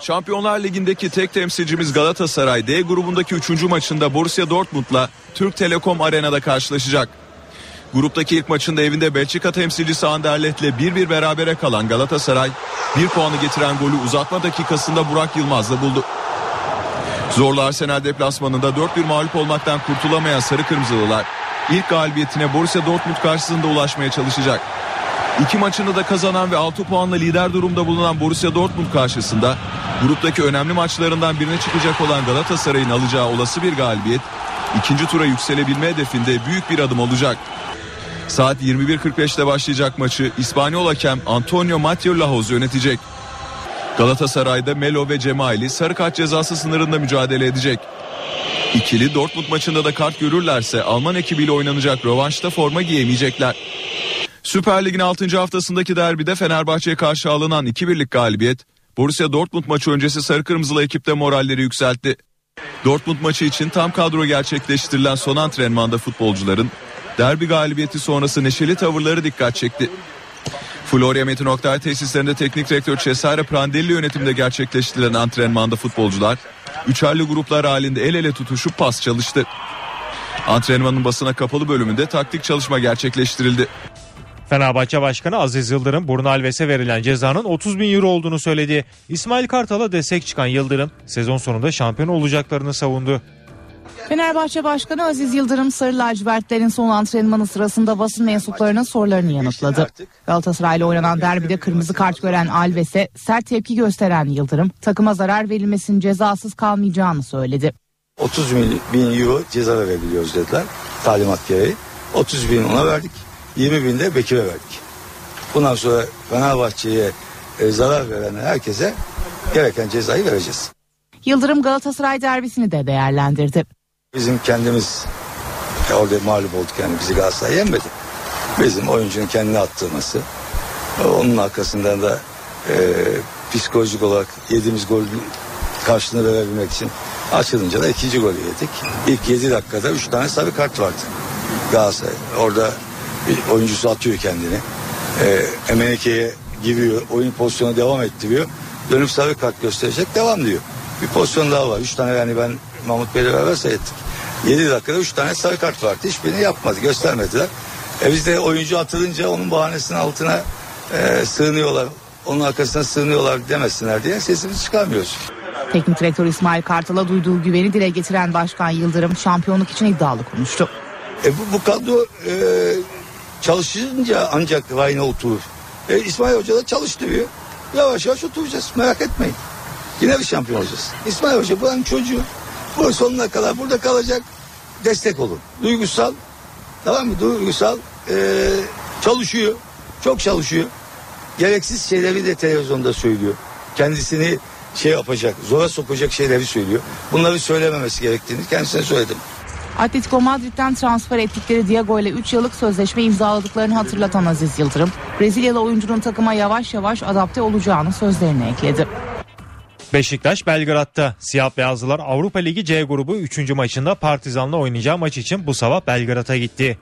Şampiyonlar Ligi'ndeki tek temsilcimiz Galatasaray D grubundaki 3. maçında Borussia Dortmund'la Türk Telekom Arena'da karşılaşacak. Gruptaki ilk maçında evinde Belçika temsilcisi Anderlet'le 1-1 berabere kalan Galatasaray bir puanı getiren golü uzatma dakikasında Burak Yılmaz'la buldu. Zorlu Arsenal deplasmanında 4-1 mağlup olmaktan kurtulamayan Sarı Kırmızılılar ilk galibiyetine Borussia Dortmund karşısında ulaşmaya çalışacak. İki maçını da kazanan ve 6 puanla lider durumda bulunan Borussia Dortmund karşısında gruptaki önemli maçlarından birine çıkacak olan Galatasaray'ın alacağı olası bir galibiyet ikinci tura yükselebilme hedefinde büyük bir adım olacak. Saat 21.45'te başlayacak maçı İspanyol hakem Antonio Mateo Lahoz yönetecek. Galatasaray'da Melo ve Cemaili sarı kart cezası sınırında mücadele edecek. İkili Dortmund maçında da kart görürlerse Alman ekibiyle oynanacak rövanşta forma giyemeyecekler. Süper Lig'in 6. haftasındaki derbide Fenerbahçe'ye karşı alınan 2-1'lik galibiyet Borussia Dortmund maçı öncesi sarı kırmızılı ekipte moralleri yükseltti. Dortmund maçı için tam kadro gerçekleştirilen son antrenmanda futbolcuların derbi galibiyeti sonrası neşeli tavırları dikkat çekti. Florya Metin Oktay tesislerinde teknik direktör Cesare Prandelli yönetiminde gerçekleştirilen antrenmanda futbolcular üçerli gruplar halinde el ele tutuşup pas çalıştı. Antrenmanın basına kapalı bölümünde taktik çalışma gerçekleştirildi. Fenerbahçe Başkanı Aziz Yıldırım Bruno Alves'e verilen cezanın 30 bin euro olduğunu söyledi. İsmail Kartal'a destek çıkan Yıldırım sezon sonunda şampiyon olacaklarını savundu. Fenerbahçe Başkanı Aziz Yıldırım Sarı Lacivertlerin son antrenmanı sırasında basın mensuplarının sorularını yanıtladı. Galatasaray'la oynanan derbide kırmızı kart gören Alves'e sert tepki gösteren Yıldırım takıma zarar verilmesinin cezasız kalmayacağını söyledi. 30 bin euro ceza verebiliyoruz dediler talimat gereği. 30 bin ona verdik 20 bin de Bekir'e verdik. Bundan sonra Fenerbahçe'ye e, zarar veren herkese gereken cezayı vereceğiz. Yıldırım Galatasaray derbisini de değerlendirdi. Bizim kendimiz orada mağlup olduk yani bizi Galatasaray yenmedi. Bizim oyuncunun kendini attırması. Onun arkasından da e, psikolojik olarak yediğimiz gol karşılığını verebilmek için açılınca da ikinci golü yedik. İlk 7 dakikada 3 tane sarı kart vardı. Galatasaray orada oyuncusu atıyor kendini. E, Emenike'ye giriyor. Oyun pozisyonu devam ettiriyor. Dönüp sarı kart gösterecek devam diyor. Bir pozisyon daha var. Üç tane yani ben Mahmut Bey'le beraber seyrettik. 7 dakikada 3 tane sarı kart vardı. Hiçbirini yapmadı. Göstermediler. E biz de oyuncu atılınca onun bahanesinin altına e, sığınıyorlar. Onun arkasına sığınıyorlar demesinler diye sesimizi çıkarmıyoruz. Teknik direktör İsmail Kartal'a duyduğu güveni dile getiren Başkan Yıldırım şampiyonluk için iddialı konuştu. E bu, bu kadro e, çalışınca ancak rayına oturur. E, İsmail Hoca da çalıştırıyor. Yavaş yavaş oturacağız merak etmeyin. Yine bir şampiyon olacağız. İsmail Hoca buranın çocuğu. Bu sonuna kadar burada kalacak. Destek olun. Duygusal tamam mı? Duygusal e, çalışıyor. Çok çalışıyor. Gereksiz şeyleri de televizyonda söylüyor. Kendisini şey yapacak, zora sokacak şeyleri söylüyor. Bunları söylememesi gerektiğini kendisine söyledim. Atletico Madrid'den transfer ettikleri Diego ile 3 yıllık sözleşme imzaladıklarını hatırlatan Aziz Yıldırım, Brezilyalı oyuncunun takıma yavaş yavaş adapte olacağını sözlerine ekledi. Beşiktaş Belgrad'da Siyah Beyazlılar Avrupa Ligi C grubu 3. maçında Partizan'la oynayacağı maç için bu sabah Belgrad'a gitti.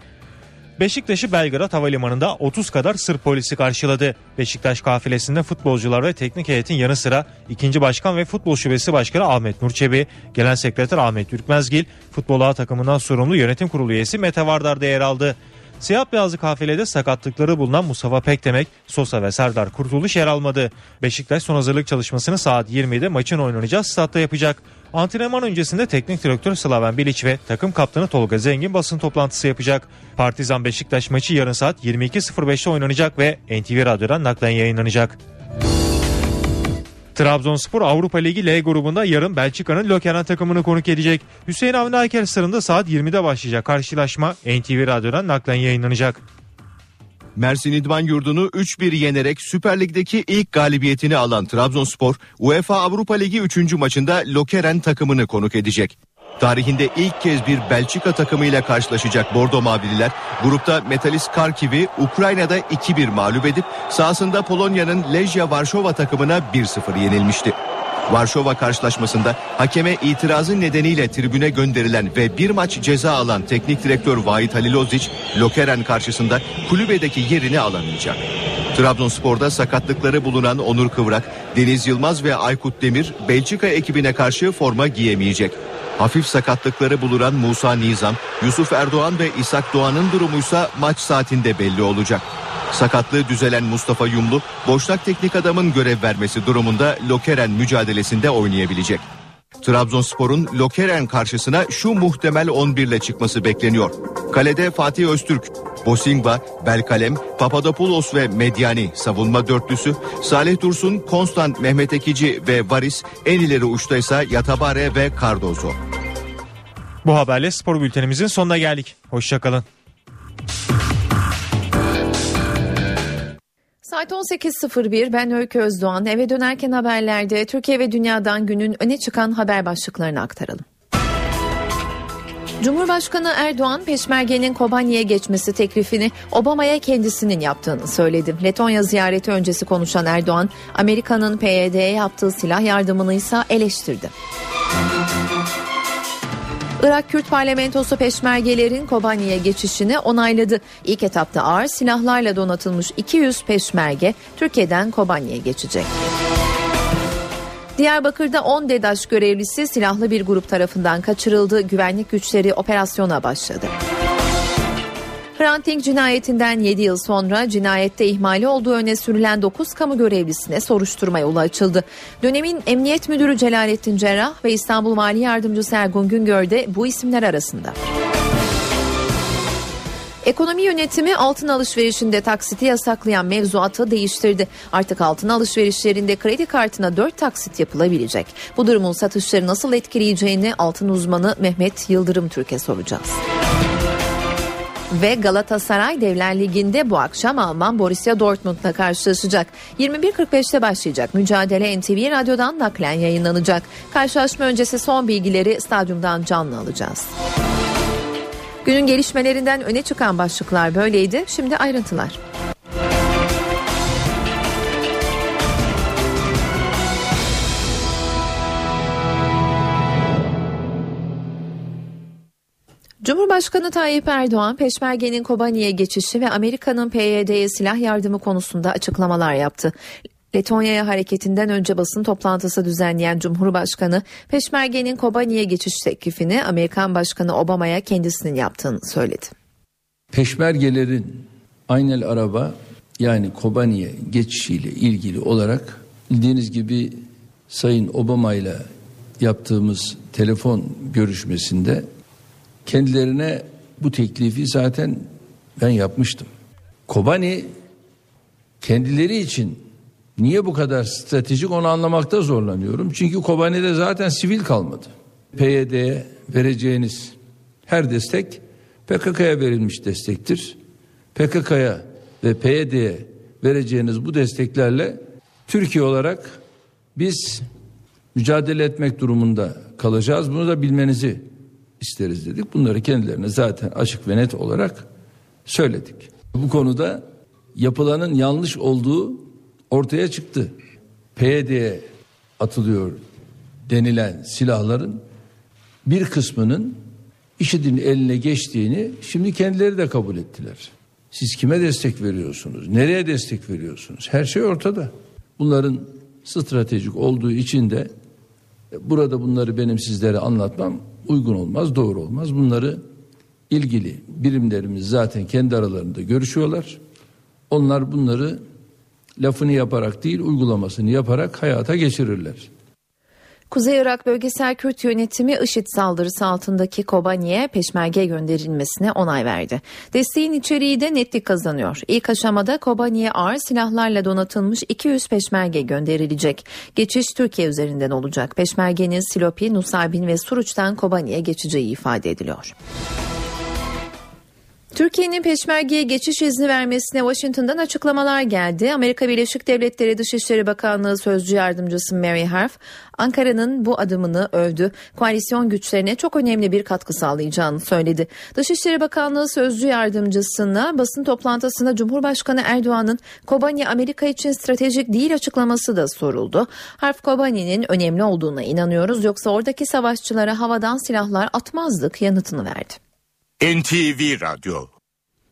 Beşiktaş'ı Belgrad Havalimanı'nda 30 kadar Sırp polisi karşıladı. Beşiktaş kafilesinde futbolcular ve teknik heyetin yanı sıra 2. Başkan ve Futbol Şubesi Başkanı Ahmet Nurçebi, Genel Sekreter Ahmet Türkmezgil, Futbol A takımından sorumlu yönetim kurulu üyesi Mete Vardar'da yer aldı. Siyah beyazlı kafilede sakatlıkları bulunan Mustafa Pekdemek, Sosa ve Serdar Kurtuluş yer almadı. Beşiktaş son hazırlık çalışmasını saat 20'de maçın oynanacağı statta yapacak. Antrenman öncesinde teknik direktör Slaven Bilic ve takım kaptanı Tolga Zengin basın toplantısı yapacak. Partizan Beşiktaş maçı yarın saat 22.05'te oynanacak ve NTV Radyo'dan naklen yayınlanacak. Trabzonspor Avrupa Ligi L grubunda yarın Belçika'nın Lokeren takımını konuk edecek. Hüseyin Avni Ayker sırında saat 20'de başlayacak karşılaşma NTV Radyo'dan naklen yayınlanacak. Mersin İdman Yurdu'nu 3-1 yenerek Süper Lig'deki ilk galibiyetini alan Trabzonspor, UEFA Avrupa Ligi 3. maçında Lokeren takımını konuk edecek. Tarihinde ilk kez bir Belçika takımıyla karşılaşacak Bordo Mavililer, grupta Metalist Karkiv'i Ukrayna'da 2-1 mağlup edip sahasında Polonya'nın Lejia Varşova takımına 1-0 yenilmişti. Varşova karşılaşmasında hakeme itirazı nedeniyle tribüne gönderilen ve bir maç ceza alan teknik direktör Vahit Halilozic, Lokeren karşısında kulübedeki yerini alamayacak. Trabzonspor'da sakatlıkları bulunan Onur Kıvrak, Deniz Yılmaz ve Aykut Demir Belçika ekibine karşı forma giyemeyecek. Hafif sakatlıkları bulunan Musa Nizam, Yusuf Erdoğan ve İshak Doğan'ın durumuysa maç saatinde belli olacak. Sakatlığı düzelen Mustafa Yumlu, boşnak teknik adamın görev vermesi durumunda Lokeren mücadelesinde oynayabilecek. Trabzonspor'un Lokeren karşısına şu muhtemel 11 ile çıkması bekleniyor. Kalede Fatih Öztürk, Bosingba, Belkalem, Papadopoulos ve Medyani savunma dörtlüsü, Salih Dursun, Konstant, Mehmet Ekici ve Varis, en ileri uçtaysa Yatabare ve Cardozo. Bu haberle spor bültenimizin sonuna geldik. Hoşçakalın. Saat 18.01 ben Öykü Özdoğan. Eve dönerken haberlerde Türkiye ve dünyadan günün öne çıkan haber başlıklarını aktaralım. Cumhurbaşkanı Erdoğan Peşmerge'nin Kobani'ye geçmesi teklifini Obama'ya kendisinin yaptığını söyledi. Letonya ziyareti öncesi konuşan Erdoğan, Amerika'nın PYD'ye yaptığı silah yardımını ise eleştirdi. Irak Kürt Parlamentosu peşmergelerin Kobani'ye geçişini onayladı. İlk etapta ağır silahlarla donatılmış 200 peşmerge Türkiye'den Kobani'ye geçecek. Diyarbakır'da 10 DEDAŞ görevlisi silahlı bir grup tarafından kaçırıldı. Güvenlik güçleri operasyona başladı. Hrant Dink cinayetinden 7 yıl sonra cinayette ihmali olduğu öne sürülen 9 kamu görevlisine soruşturma yolu açıldı. Dönemin Emniyet Müdürü Celalettin Cerrah ve İstanbul Mali Yardımcısı Ergun Güngör de bu isimler arasında. Ekonomi yönetimi altın alışverişinde taksiti yasaklayan mevzuatı değiştirdi. Artık altın alışverişlerinde kredi kartına 4 taksit yapılabilecek. Bu durumun satışları nasıl etkileyeceğini altın uzmanı Mehmet Yıldırım Türk'e soracağız. Ve Galatasaray Devler Ligi'nde bu akşam Alman Borussia Dortmund'la karşılaşacak. 21.45'te başlayacak mücadele NTV Radyo'dan naklen yayınlanacak. Karşılaşma öncesi son bilgileri stadyumdan canlı alacağız. Günün gelişmelerinden öne çıkan başlıklar böyleydi. Şimdi ayrıntılar. Cumhurbaşkanı Tayyip Erdoğan, Peşmerge'nin Kobani'ye geçişi ve Amerika'nın PYD'ye silah yardımı konusunda açıklamalar yaptı. Letonya'ya hareketinden önce basın toplantısı düzenleyen Cumhurbaşkanı, Peşmerge'nin Kobani'ye geçiş teklifini Amerikan Başkanı Obama'ya kendisinin yaptığını söyledi. Peşmergelerin Aynel Araba yani Kobani'ye geçişiyle ilgili olarak bildiğiniz gibi Sayın Obama ile yaptığımız telefon görüşmesinde kendilerine bu teklifi zaten ben yapmıştım. Kobani kendileri için niye bu kadar stratejik onu anlamakta zorlanıyorum. Çünkü Kobani'de zaten sivil kalmadı. PYD'ye vereceğiniz her destek PKK'ya verilmiş destektir. PKK'ya ve PYD'ye vereceğiniz bu desteklerle Türkiye olarak biz mücadele etmek durumunda kalacağız. Bunu da bilmenizi isteriz dedik. Bunları kendilerine zaten açık ve net olarak söyledik. Bu konuda yapılanın yanlış olduğu ortaya çıktı. PYD'ye atılıyor denilen silahların bir kısmının IŞİD'in eline geçtiğini şimdi kendileri de kabul ettiler. Siz kime destek veriyorsunuz? Nereye destek veriyorsunuz? Her şey ortada. Bunların stratejik olduğu için de burada bunları benim sizlere anlatmam uygun olmaz, doğru olmaz. Bunları ilgili birimlerimiz zaten kendi aralarında görüşüyorlar. Onlar bunları lafını yaparak değil uygulamasını yaparak hayata geçirirler. Kuzey Irak Bölgesel Kürt Yönetimi IŞİD saldırısı altındaki Kobani'ye peşmerge gönderilmesine onay verdi. Desteğin içeriği de netlik kazanıyor. İlk aşamada Kobani'ye ağır silahlarla donatılmış 200 peşmerge gönderilecek. Geçiş Türkiye üzerinden olacak. Peşmergenin Silopi, Nusaybin ve Suruç'tan Kobani'ye geçeceği ifade ediliyor. Türkiye'nin peşmergeye geçiş izni vermesine Washington'dan açıklamalar geldi. Amerika Birleşik Devletleri Dışişleri Bakanlığı Sözcü Yardımcısı Mary Harf, Ankara'nın bu adımını övdü. Koalisyon güçlerine çok önemli bir katkı sağlayacağını söyledi. Dışişleri Bakanlığı Sözcü Yardımcısına basın toplantısında Cumhurbaşkanı Erdoğan'ın Kobani Amerika için stratejik değil açıklaması da soruldu. Harf Kobani'nin önemli olduğuna inanıyoruz yoksa oradaki savaşçılara havadan silahlar atmazdık yanıtını verdi. NTV Radyo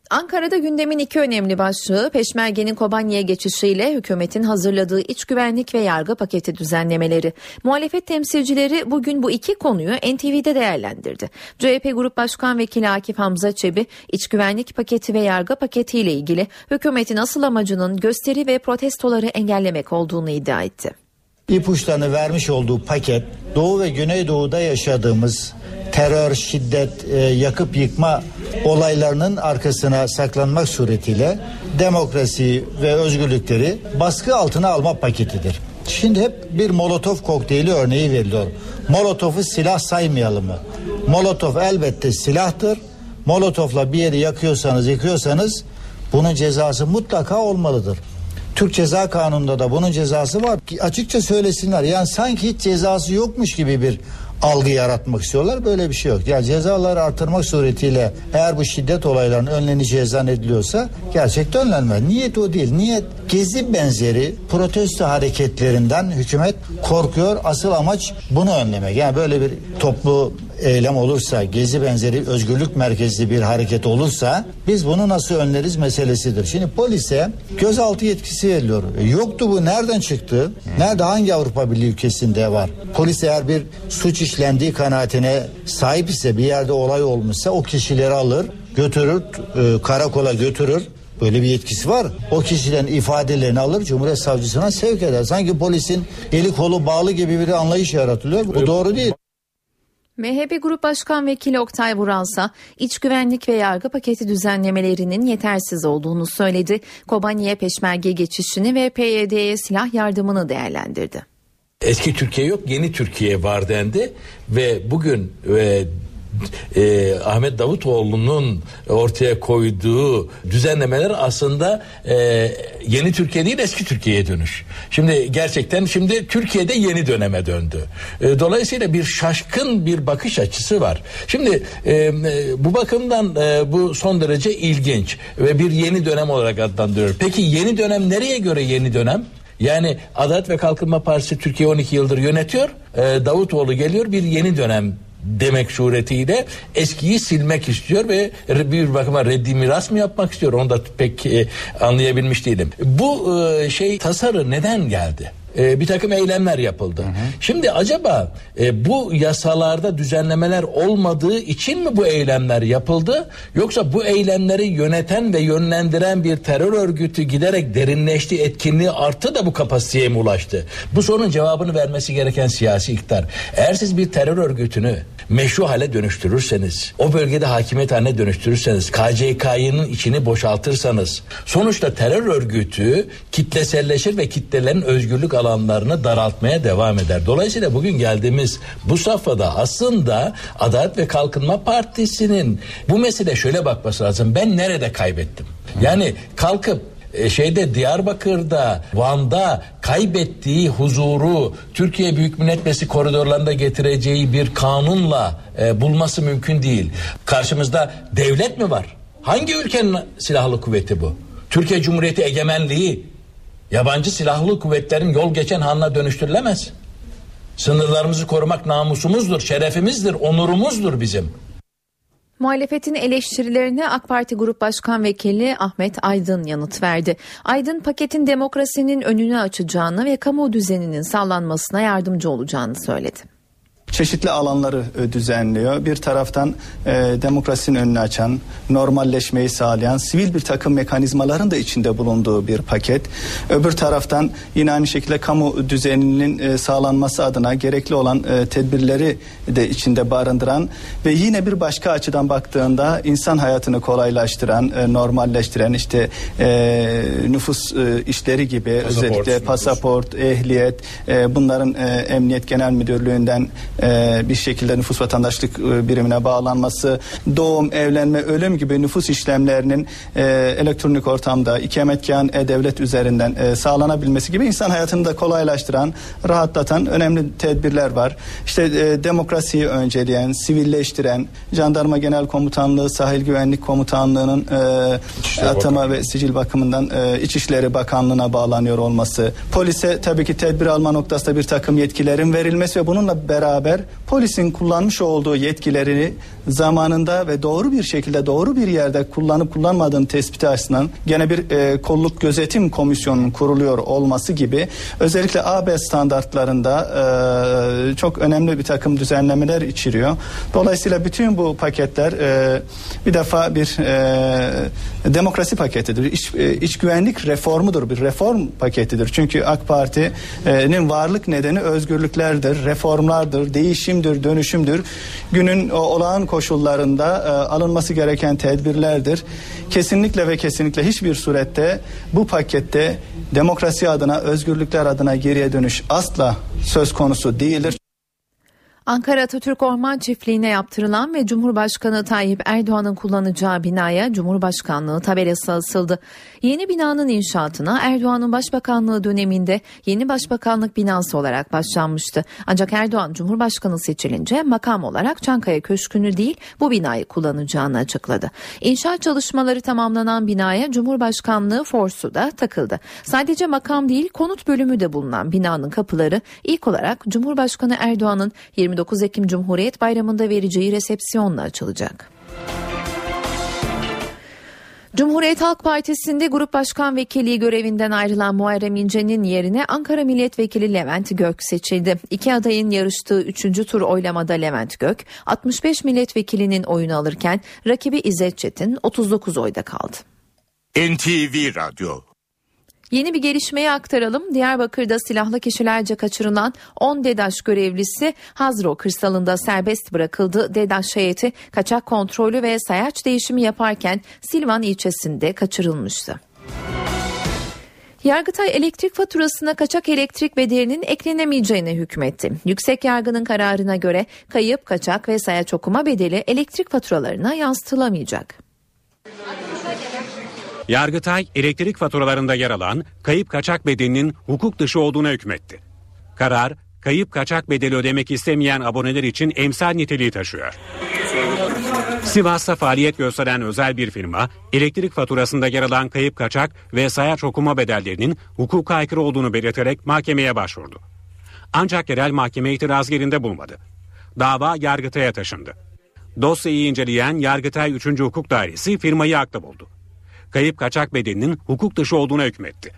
Ankara'da gündemin iki önemli başlığı Peşmerge'nin Kobani'ye geçişiyle hükümetin hazırladığı iç güvenlik ve yargı paketi düzenlemeleri. Muhalefet temsilcileri bugün bu iki konuyu NTV'de değerlendirdi. CHP Grup Başkan Vekili Akif Hamza Çebi iç güvenlik paketi ve yargı paketi ile ilgili hükümetin asıl amacının gösteri ve protestoları engellemek olduğunu iddia etti. İpuçlarını vermiş olduğu paket Doğu ve Güneydoğu'da yaşadığımız terör, şiddet, e, yakıp yıkma olaylarının arkasına saklanmak suretiyle demokrasi ve özgürlükleri baskı altına alma paketidir. Şimdi hep bir Molotov kokteyli örneği veriliyor. Molotov'u silah saymayalım mı? Molotov elbette silahtır. Molotov'la bir yeri yakıyorsanız, yıkıyorsanız bunun cezası mutlaka olmalıdır. Türk Ceza Kanunu'nda da bunun cezası var. Açıkça söylesinler. Yani sanki hiç cezası yokmuş gibi bir algı yaratmak istiyorlar. Böyle bir şey yok. Yani cezaları artırmak suretiyle eğer bu şiddet olaylarının önleneceği zannediliyorsa gerçekten önlenmez. Niyet o değil. Niyet gezi benzeri protesto hareketlerinden hükümet korkuyor. Asıl amaç bunu önlemek. Yani böyle bir toplu eylem olursa, gezi benzeri özgürlük merkezli bir hareket olursa biz bunu nasıl önleriz meselesidir. Şimdi polise gözaltı yetkisi veriliyor. E, yoktu bu nereden çıktı? Nerede hangi Avrupa Birliği ülkesinde var? Polis eğer bir suç işlendiği kanaatine sahip ise bir yerde olay olmuşsa o kişileri alır, götürür, e, karakola götürür. Böyle bir yetkisi var. O kişilerin ifadelerini alır Cumhuriyet Savcısına sevk eder. Sanki polisin eli kolu bağlı gibi bir anlayış yaratılıyor. Bu doğru değil. MHP Grup Başkan Vekili Oktay Vuralsa iç güvenlik ve yargı paketi düzenlemelerinin yetersiz olduğunu söyledi. Kobani'ye peşmerge geçişini ve PYD'ye silah yardımını değerlendirdi. Eski Türkiye yok, yeni Türkiye var dendi ve bugün e, e, Ahmet Davutoğlu'nun ortaya koyduğu düzenlemeler aslında e, yeni Türkiye değil eski Türkiye'ye dönüş. Şimdi gerçekten şimdi Türkiye'de yeni döneme döndü. E, dolayısıyla bir şaşkın bir bakış açısı var. Şimdi e, bu bakımdan e, bu son derece ilginç ve bir yeni dönem olarak adlandırıyor. Peki yeni dönem nereye göre yeni dönem? Yani Adalet ve Kalkınma Partisi Türkiye 12 yıldır yönetiyor. E, Davutoğlu geliyor bir yeni dönem demek suretiyle eskiyi silmek istiyor ve bir bakıma reddi miras mı yapmak istiyor onu da pek e, anlayabilmiş değilim. Bu e, şey tasarı neden geldi? E, bir takım eylemler yapıldı. Hı hı. Şimdi acaba e, bu yasalarda düzenlemeler olmadığı için mi bu eylemler yapıldı? Yoksa bu eylemleri yöneten ve yönlendiren bir terör örgütü giderek derinleşti, etkinliği arttı da bu kapasiteye mi ulaştı? Bu sorunun cevabını vermesi gereken siyasi iktidar. Eğer siz bir terör örgütünü meşru hale dönüştürürseniz, o bölgede hakimiyet haline dönüştürürseniz, KCK'nın içini boşaltırsanız, sonuçta terör örgütü kitleselleşir ve kitlelerin özgürlük alanlarını daraltmaya devam eder. Dolayısıyla bugün geldiğimiz bu safhada aslında Adalet ve Kalkınma Partisi'nin bu mesele şöyle bakması lazım. Ben nerede kaybettim? Yani kalkıp e, şeyde Diyarbakır'da, Van'da kaybettiği huzuru Türkiye Büyük Millet Meclisi koridorlarında getireceği bir kanunla e, bulması mümkün değil. Karşımızda devlet mi var? Hangi ülkenin silahlı kuvveti bu? Türkiye Cumhuriyeti egemenliği yabancı silahlı kuvvetlerin yol geçen hanına dönüştürülemez. Sınırlarımızı korumak namusumuzdur, şerefimizdir, onurumuzdur bizim. Muhalefetin eleştirilerine AK Parti Grup Başkan Vekili Ahmet Aydın yanıt verdi. Aydın paketin demokrasinin önünü açacağını ve kamu düzeninin sağlanmasına yardımcı olacağını söyledi çeşitli alanları e, düzenliyor. Bir taraftan e, demokrasinin önünü açan, normalleşmeyi sağlayan sivil bir takım mekanizmaların da içinde bulunduğu bir paket. Öbür taraftan yine aynı şekilde kamu düzeninin e, sağlanması adına gerekli olan e, tedbirleri de içinde barındıran ve yine bir başka açıdan baktığında insan hayatını kolaylaştıran, e, normalleştiren işte e, nüfus e, işleri gibi pasaport, özellikle pasaport, nüfus. ehliyet e, bunların e, Emniyet Genel Müdürlüğü'nden e, bir şekilde nüfus vatandaşlık e, birimine bağlanması, doğum, evlenme, ölüm gibi nüfus işlemlerinin e, elektronik ortamda ikametgahın e-devlet üzerinden e, sağlanabilmesi gibi insan hayatını da kolaylaştıran, rahatlatan önemli tedbirler var. İşte e, demokrasiyi önceleyen, sivilleştiren, Jandarma Genel Komutanlığı, Sahil Güvenlik Komutanlığı'nın e, atama ve sicil bakımından e, İçişleri Bakanlığı'na bağlanıyor olması, polise tabii ki tedbir alma noktasında bir takım yetkilerin verilmesi ve bununla beraber polisin kullanmış olduğu yetkilerini zamanında ve doğru bir şekilde doğru bir yerde kullanıp kullanmadığını tespiti açısından gene bir e, kolluk gözetim komisyonunun kuruluyor olması gibi özellikle AB standartlarında e, çok önemli bir takım düzenlemeler içeriyor. Dolayısıyla bütün bu paketler e, bir defa bir e, demokrasi paketidir. İç, e, iç güvenlik reformudur. Bir reform paketidir. Çünkü AK Parti'nin varlık nedeni özgürlüklerdir, reformlardır, değişimdir, dönüşümdür. Günün o, olağan koşullarında e, alınması gereken tedbirlerdir. Kesinlikle ve kesinlikle hiçbir surette bu pakette demokrasi adına, özgürlükler adına geriye dönüş asla söz konusu değildir. Ankara Atatürk Orman Çiftliği'ne yaptırılan ve Cumhurbaşkanı Tayyip Erdoğan'ın kullanacağı binaya Cumhurbaşkanlığı tabelası asıldı. Yeni binanın inşaatına Erdoğan'ın başbakanlığı döneminde yeni başbakanlık binası olarak başlanmıştı. Ancak Erdoğan Cumhurbaşkanı seçilince makam olarak Çankaya Köşkü'nü değil bu binayı kullanacağını açıkladı. İnşaat çalışmaları tamamlanan binaya Cumhurbaşkanlığı forsu da takıldı. Sadece makam değil konut bölümü de bulunan binanın kapıları ilk olarak Cumhurbaşkanı Erdoğan'ın 29 Ekim Cumhuriyet Bayramı'nda vereceği resepsiyonla açılacak. Cumhuriyet Halk Partisi'nde Grup Başkan Vekili görevinden ayrılan Muharrem İnce'nin yerine Ankara Milletvekili Levent Gök seçildi. İki adayın yarıştığı üçüncü tur oylamada Levent Gök 65 milletvekilinin oyunu alırken rakibi İzzet Çetin 39 oyda kaldı. NTV Radyo Yeni bir gelişmeyi aktaralım. Diyarbakır'da silahlı kişilerce kaçırılan 10 DEDAŞ görevlisi Hazro kırsalında serbest bırakıldı. DEDAŞ heyeti kaçak kontrolü ve sayaç değişimi yaparken Silvan ilçesinde kaçırılmıştı. Yargıtay elektrik faturasına kaçak elektrik bedelinin eklenemeyeceğine hükmetti. Yüksek yargının kararına göre kayıp, kaçak ve sayaç okuma bedeli elektrik faturalarına yansıtılamayacak. Yargıtay elektrik faturalarında yer alan kayıp kaçak bedelinin hukuk dışı olduğuna hükmetti. Karar, kayıp kaçak bedeli ödemek istemeyen aboneler için emsal niteliği taşıyor. Sivas'ta faaliyet gösteren özel bir firma, elektrik faturasında yer alan kayıp kaçak ve sayaç okuma bedellerinin hukuka aykırı olduğunu belirterek mahkemeye başvurdu. Ancak yerel mahkeme itiraz yerinde bulmadı. Dava Yargıtay'a taşındı. Dosyayı inceleyen Yargıtay 3. Hukuk Dairesi firmayı haklı buldu kayıp kaçak bedelinin hukuk dışı olduğuna hükmetti.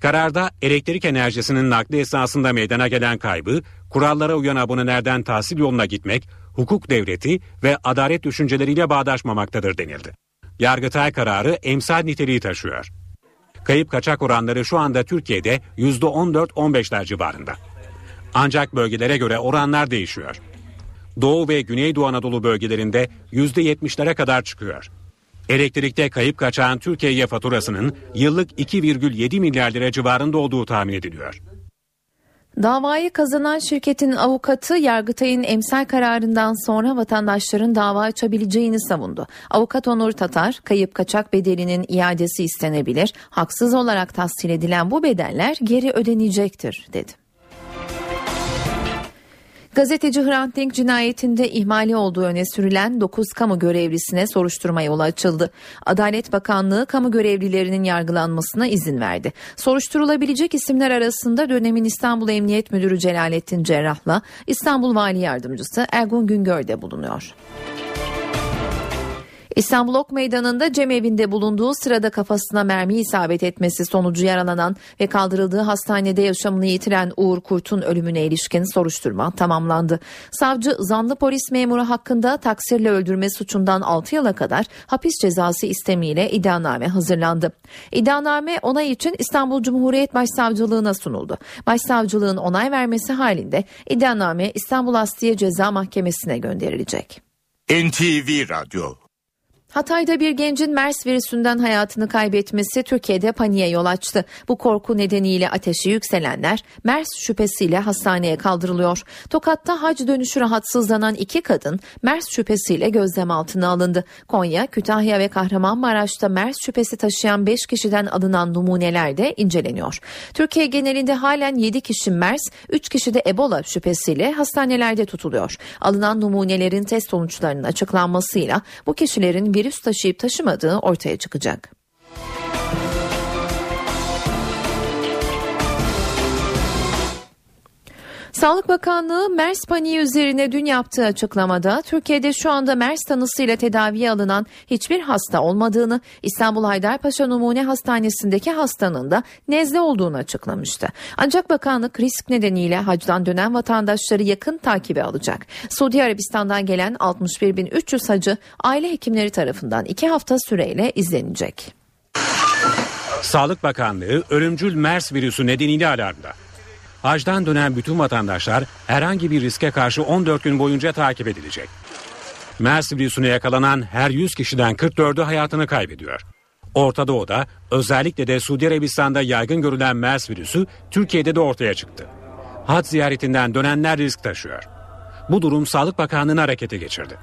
Kararda elektrik enerjisinin nakli esasında meydana gelen kaybı, kurallara uyan abonelerden tahsil yoluna gitmek, hukuk devleti ve adalet düşünceleriyle bağdaşmamaktadır denildi. Yargıtay kararı emsal niteliği taşıyor. Kayıp kaçak oranları şu anda Türkiye'de %14-15'ler civarında. Ancak bölgelere göre oranlar değişiyor. Doğu ve Güneydoğu Anadolu bölgelerinde %70'lere kadar çıkıyor. Elektrikte kayıp kaçan Türkiye'ye faturasının yıllık 2,7 milyar lira civarında olduğu tahmin ediliyor. Davayı kazanan şirketin avukatı Yargıtay'ın emsal kararından sonra vatandaşların dava açabileceğini savundu. Avukat Onur Tatar, kayıp kaçak bedelinin iadesi istenebilir, haksız olarak tahsil edilen bu bedeller geri ödenecektir dedi. Gazeteci Hrant Dink cinayetinde ihmali olduğu öne sürülen 9 kamu görevlisine soruşturma yolu açıldı. Adalet Bakanlığı kamu görevlilerinin yargılanmasına izin verdi. Soruşturulabilecek isimler arasında dönemin İstanbul Emniyet Müdürü Celalettin Cerrah'la İstanbul Vali Yardımcısı Ergun Güngör de bulunuyor. İstanbul Ok Meydanı'nda cemevinde bulunduğu sırada kafasına mermi isabet etmesi sonucu yaralanan ve kaldırıldığı hastanede yaşamını yitiren Uğur Kurt'un ölümüne ilişkin soruşturma tamamlandı. Savcı zanlı polis memuru hakkında taksirle öldürme suçundan 6 yıla kadar hapis cezası istemiyle iddianame hazırlandı. İddianame onay için İstanbul Cumhuriyet Başsavcılığına sunuldu. Başsavcılığın onay vermesi halinde iddianame İstanbul Asliye Ceza Mahkemesi'ne gönderilecek. NTV Radyo Hatay'da bir gencin MERS virüsünden hayatını kaybetmesi Türkiye'de paniğe yol açtı. Bu korku nedeniyle ateşi yükselenler MERS şüphesiyle hastaneye kaldırılıyor. Tokat'ta hac dönüşü rahatsızlanan iki kadın MERS şüphesiyle gözlem altına alındı. Konya, Kütahya ve Kahramanmaraş'ta MERS şüphesi taşıyan 5 kişiden alınan numuneler de inceleniyor. Türkiye genelinde halen 7 kişi MERS, 3 kişi de Ebola şüphesiyle hastanelerde tutuluyor. Alınan numunelerin test sonuçlarının açıklanmasıyla bu kişilerin virüs taşıyıp taşımadığı ortaya çıkacak. Sağlık Bakanlığı MERS paniği üzerine dün yaptığı açıklamada Türkiye'de şu anda MERS tanısıyla tedaviye alınan hiçbir hasta olmadığını, İstanbul Haydarpaşa Numune Hastanesi'ndeki hastanın da nezle olduğunu açıklamıştı. Ancak bakanlık risk nedeniyle hacdan dönen vatandaşları yakın takibe alacak. Suudi Arabistan'dan gelen 61.300 hacı aile hekimleri tarafından iki hafta süreyle izlenecek. Sağlık Bakanlığı ölümcül MERS virüsü nedeniyle alarmda. Hacdan dönen bütün vatandaşlar herhangi bir riske karşı 14 gün boyunca takip edilecek. MERS virüsüne yakalanan her 100 kişiden 44'ü hayatını kaybediyor. Orta Doğu'da özellikle de Suudi Arabistan'da yaygın görülen MERS virüsü Türkiye'de de ortaya çıktı. Hac ziyaretinden dönenler risk taşıyor. Bu durum Sağlık Bakanlığı'nı harekete geçirdi.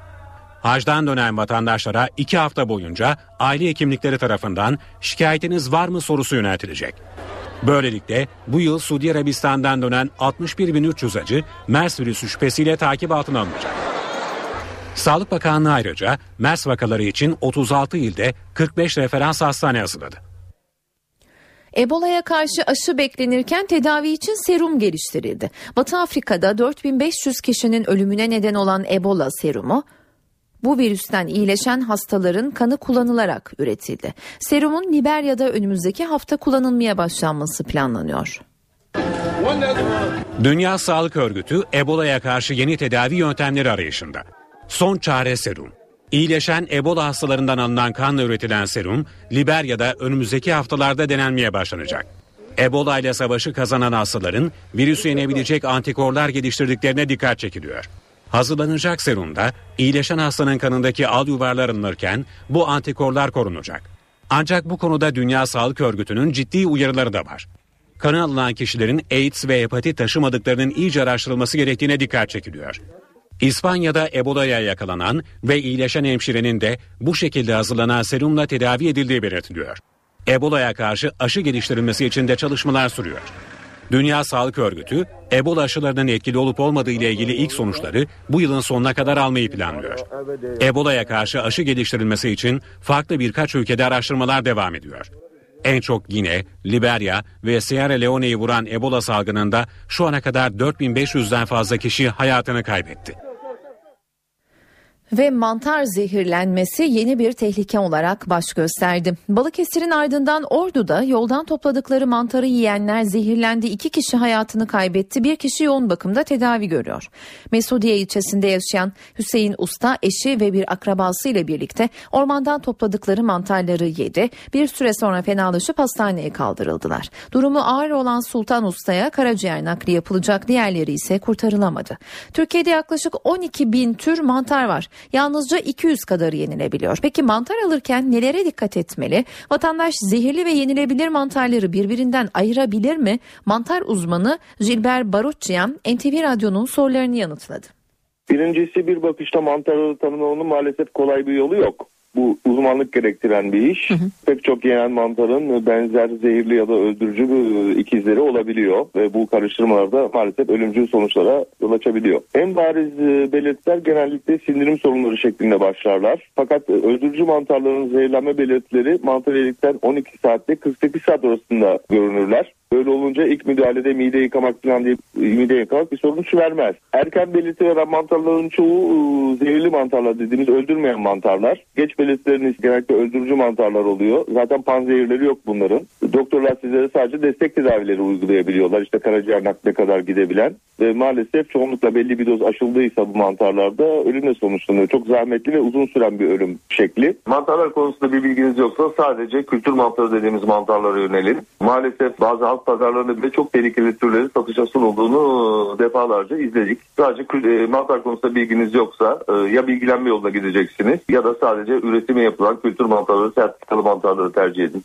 Hacdan dönen vatandaşlara iki hafta boyunca aile hekimlikleri tarafından şikayetiniz var mı sorusu yöneltilecek. Böylelikle bu yıl Suudi Arabistan'dan dönen 61.300 acı MERS virüsü şüphesiyle takip altına alınacak. Sağlık Bakanlığı ayrıca MERS vakaları için 36 ilde 45 referans hastane hazırladı. Ebola'ya karşı aşı beklenirken tedavi için serum geliştirildi. Batı Afrika'da 4500 kişinin ölümüne neden olan Ebola serumu bu virüsten iyileşen hastaların kanı kullanılarak üretildi. Serumun Liberya'da önümüzdeki hafta kullanılmaya başlanması planlanıyor. Dünya Sağlık Örgütü Ebola'ya karşı yeni tedavi yöntemleri arayışında. Son çare serum. İyileşen Ebola hastalarından alınan kanla üretilen serum Liberya'da önümüzdeki haftalarda denenmeye başlanacak. Ebola ile savaşı kazanan hastaların virüsü yenebilecek antikorlar geliştirdiklerine dikkat çekiliyor. Hazırlanacak serumda iyileşen hastanın kanındaki al yuvarlar alınırken bu antikorlar korunacak. Ancak bu konuda Dünya Sağlık Örgütü'nün ciddi uyarıları da var. Kanı alınan kişilerin AIDS ve hepatit taşımadıklarının iyice araştırılması gerektiğine dikkat çekiliyor. İspanya'da Ebola'ya yakalanan ve iyileşen hemşirenin de bu şekilde hazırlanan serumla tedavi edildiği belirtiliyor. Ebola'ya karşı aşı geliştirilmesi için de çalışmalar sürüyor. Dünya Sağlık Örgütü, Ebola aşılarının etkili olup olmadığı ile ilgili ilk sonuçları bu yılın sonuna kadar almayı planlıyor. Ebola'ya karşı aşı geliştirilmesi için farklı birkaç ülkede araştırmalar devam ediyor. En çok Gine, Liberya ve Sierra Leone'yi vuran Ebola salgınında şu ana kadar 4500'den fazla kişi hayatını kaybetti. Ve mantar zehirlenmesi yeni bir tehlike olarak baş gösterdi. Balıkesir'in ardından Ordu'da yoldan topladıkları mantarı yiyenler zehirlendi. İki kişi hayatını kaybetti. Bir kişi yoğun bakımda tedavi görüyor. Mesudiye ilçesinde yaşayan Hüseyin Usta eşi ve bir akrabası ile birlikte ormandan topladıkları mantarları yedi. Bir süre sonra fenalaşıp hastaneye kaldırıldılar. Durumu ağır olan Sultan Usta'ya karaciğer nakli yapılacak. Diğerleri ise kurtarılamadı. Türkiye'de yaklaşık 12 bin tür mantar var yalnızca 200 kadarı yenilebiliyor. Peki mantar alırken nelere dikkat etmeli? Vatandaş zehirli ve yenilebilir mantarları birbirinden ayırabilir mi? Mantar uzmanı Gilbert Barutçıyan NTV Radyo'nun sorularını yanıtladı. Birincisi bir bakışta mantarı tanımlamanın maalesef kolay bir yolu yok. Bu uzmanlık gerektiren bir iş. Hı hı. Pek çok yenen mantarın benzer zehirli ya da öldürücü ikizleri olabiliyor ve bu karıştırmalarda maalesef ölümcül sonuçlara yol açabiliyor. En bariz e, belirtiler genellikle sindirim sorunları şeklinde başlarlar. Fakat e, öldürücü mantarların zehirlenme belirtileri mantar yedikten 12 saatte 48 saat arasında görünürler. Böyle olunca ilk müdahalede mide yıkamak falan diye mide yıkamak bir sonuç vermez. Erken belirti veren mantarların çoğu e, zehirli mantarlar dediğimiz öldürmeyen mantarlar. Geç belirtileriniz genellikle öldürücü mantarlar oluyor. Zaten panzehirleri yok bunların. Doktorlar sizlere sadece destek tedavileri uygulayabiliyorlar. İşte karaciğer nakle kadar gidebilen. Ve maalesef çoğunlukla belli bir doz aşıldıysa bu mantarlarda ölümle sonuçlanıyor. Çok zahmetli ve uzun süren bir ölüm şekli. Mantarlar konusunda bir bilginiz yoksa sadece kültür mantarı dediğimiz mantarlara yönelin. Maalesef bazı halk pazarlarında bile çok tehlikeli türleri satışa sunulduğunu defalarca izledik. Sadece mantar konusunda bilginiz yoksa ya bilgilenme yoluna gideceksiniz ya da sadece üretim üretimi yapılan kültür mantarları, sertifikalı mantarları tercih edin.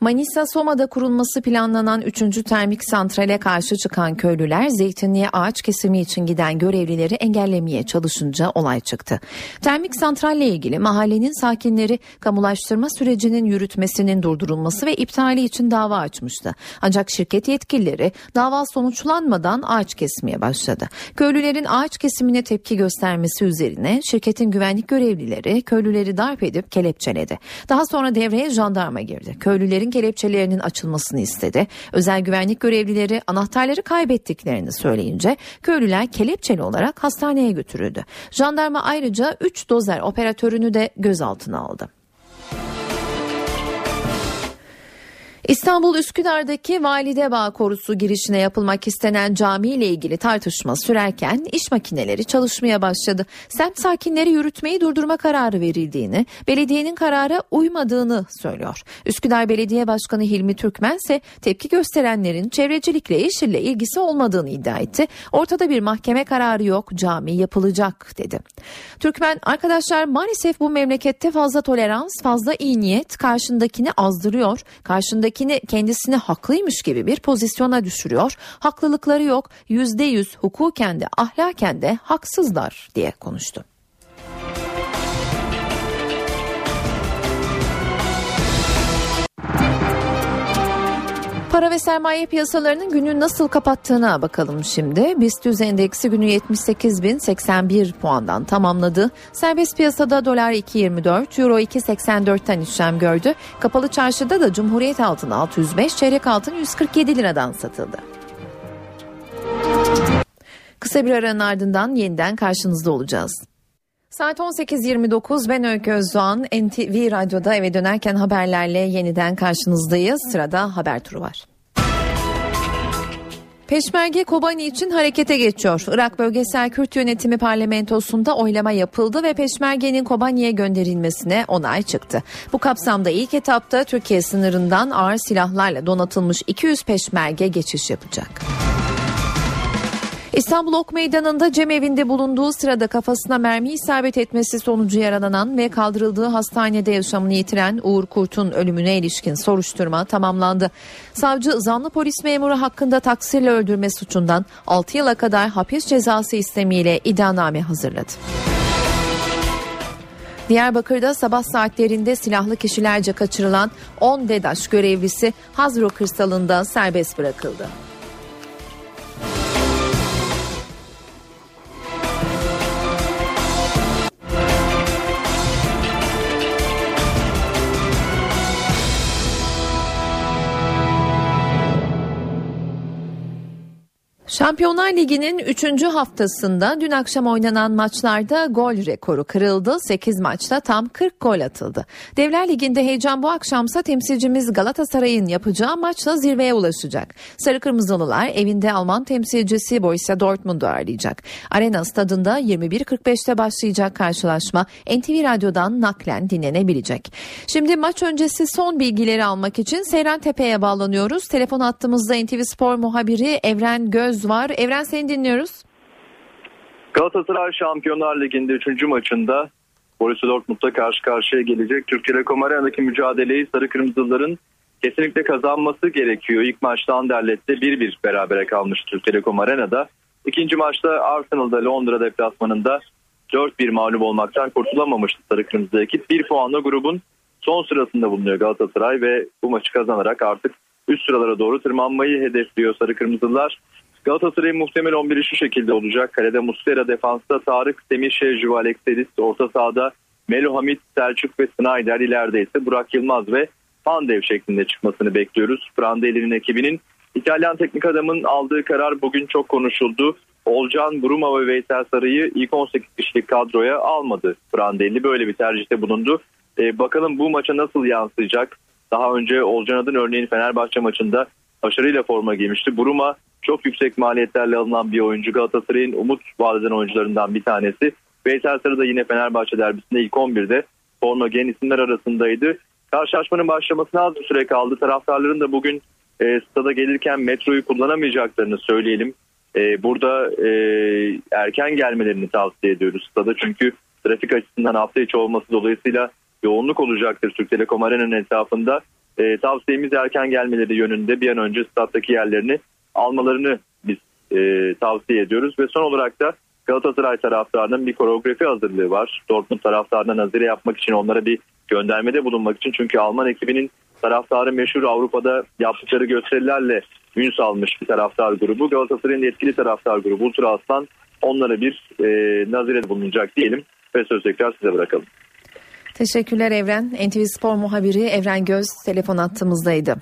Manisa Soma'da kurulması planlanan 3. termik santrale karşı çıkan köylüler zeytinliğe ağaç kesimi için giden görevlileri engellemeye çalışınca olay çıktı. Termik santralle ilgili mahallenin sakinleri kamulaştırma sürecinin yürütmesinin durdurulması ve iptali için dava açmıştı. Ancak şirket yetkilileri dava sonuçlanmadan ağaç kesmeye başladı. Köylülerin ağaç kesimine tepki göstermesi üzerine şirketin güvenlik görevlileri köylüleri darp edip kelepçeledi. Daha sonra devreye jandarma girdi. Köylülerin kelepçelerinin açılmasını istedi. Özel güvenlik görevlileri anahtarları kaybettiklerini söyleyince köylüler kelepçeli olarak hastaneye götürüldü. Jandarma ayrıca 3 dozer operatörünü de gözaltına aldı. İstanbul Üsküdar'daki Validebağ Korusu girişine yapılmak istenen cami ile ilgili tartışma sürerken iş makineleri çalışmaya başladı. Semt sakinleri yürütmeyi durdurma kararı verildiğini, belediyenin karara uymadığını söylüyor. Üsküdar Belediye Başkanı Hilmi Türkmen ise tepki gösterenlerin çevrecilikle, yeşille ilgisi olmadığını iddia etti. Ortada bir mahkeme kararı yok, cami yapılacak dedi. Türkmen arkadaşlar maalesef bu memlekette fazla tolerans, fazla iyi niyet karşındakini azdırıyor. Karşındaki kendini kendisini haklıymış gibi bir pozisyona düşürüyor. Haklılıkları yok. Yüzde yüz hukuken de ahlaken de haksızlar diye konuştu. Para ve sermaye piyasalarının günü nasıl kapattığına bakalım şimdi. BIST endeksi günü 78.081 puandan tamamladı. Serbest piyasada dolar 2.24, euro 2.84'ten işlem gördü. Kapalı çarşıda da Cumhuriyet altın 605, çeyrek altın 147 liradan satıldı. Kısa bir aranın ardından yeniden karşınızda olacağız. Saat 18.29 ben Öykü Özdoğan NTV Radyo'da eve dönerken haberlerle yeniden karşınızdayız. Sırada haber turu var. Peşmerge Kobani için harekete geçiyor. Irak Bölgesel Kürt Yönetimi Parlamentosu'nda oylama yapıldı ve Peşmerge'nin Kobani'ye gönderilmesine onay çıktı. Bu kapsamda ilk etapta Türkiye sınırından ağır silahlarla donatılmış 200 peşmerge geçiş yapacak. İstanbul Ok Meydanı'nda cemevinde bulunduğu sırada kafasına mermi isabet etmesi sonucu yaralanan ve kaldırıldığı hastanede yaşamını yitiren Uğur Kurt'un ölümüne ilişkin soruşturma tamamlandı. Savcı zanlı polis memuru hakkında taksirle öldürme suçundan 6 yıla kadar hapis cezası istemiyle iddianame hazırladı. Diyarbakır'da sabah saatlerinde silahlı kişilerce kaçırılan 10 DEDAŞ görevlisi Hazro kırsalında serbest bırakıldı. Şampiyonlar Ligi'nin 3. haftasında dün akşam oynanan maçlarda gol rekoru kırıldı. 8 maçta tam 40 gol atıldı. Devler Ligi'nde heyecan bu akşamsa temsilcimiz Galatasaray'ın yapacağı maçla zirveye ulaşacak. Sarı Kırmızılılar evinde Alman temsilcisi Borussia Dortmund'u ağırlayacak. Arena stadında 21.45'te başlayacak karşılaşma NTV Radyo'dan naklen dinlenebilecek. Şimdi maç öncesi son bilgileri almak için Seyran Tepe'ye bağlanıyoruz. Telefon attığımızda NTV Spor muhabiri Evren Göz var. Evren seni dinliyoruz. Galatasaray Şampiyonlar Ligi'nde 3. maçında Borussia Dortmund'da karşı karşıya gelecek. Türk Telekom Arena'daki mücadeleyi Sarı Kırmızıların kesinlikle kazanması gerekiyor. İlk maçta Anderlet'te 1-1 berabere kalmış Türk Telekom Arena'da. İkinci maçta Arsenal'da Londra deplasmanında 4-1 mağlup olmaktan kurtulamamıştı Sarı Kırmızı ekip. Bir puanla grubun son sırasında bulunuyor Galatasaray ve bu maçı kazanarak artık üst sıralara doğru tırmanmayı hedefliyor Sarı Kırmızılar. Galatasaray'ın muhtemel 11'i şu şekilde olacak. Kalede Muslera, defansta Tarık, Semih Şevcu, Alexeris, orta sahada Melo Hamit, Selçuk ve Snyder ileride ise Burak Yılmaz ve Pandev şeklinde çıkmasını bekliyoruz. Prandelli'nin ekibinin İtalyan teknik adamın aldığı karar bugün çok konuşuldu. Olcan, Bruma ve Veysel Sarı'yı ilk 18 kişilik kadroya almadı. Prandelli böyle bir tercihte bulundu. Ee, bakalım bu maça nasıl yansıyacak? Daha önce Olcan Adın örneğin Fenerbahçe maçında başarıyla forma giymişti. Bruma çok yüksek maliyetlerle alınan bir oyuncu. Galatasaray'ın umut vaat eden oyuncularından bir tanesi. Veysel Sarı da yine Fenerbahçe derbisinde ilk 11'de forma giyen isimler arasındaydı. Karşılaşmanın başlamasına az bir süre kaldı. Taraftarların da bugün e, stada gelirken metroyu kullanamayacaklarını söyleyelim. E, burada e, erken gelmelerini tavsiye ediyoruz stada. Çünkü trafik açısından hafta içi olması dolayısıyla yoğunluk olacaktır Türk Telekom Arena'nın etrafında. E, tavsiyemiz erken gelmeleri yönünde bir an önce stat'taki yerlerini almalarını biz e, tavsiye ediyoruz. Ve son olarak da Galatasaray taraftarının bir koreografi hazırlığı var. Dortmund taraftarına nazire yapmak için onlara bir göndermede bulunmak için. Çünkü Alman ekibinin taraftarı meşhur Avrupa'da yaptıkları gösterilerle ün salmış bir taraftar grubu. Galatasaray'ın etkili taraftar grubu Ultra Aslan onlara bir e, nazire bulunacak diyelim ve söz tekrar size bırakalım. Teşekkürler Evren. NTV Spor muhabiri Evren Göz telefon attığımızdaydı.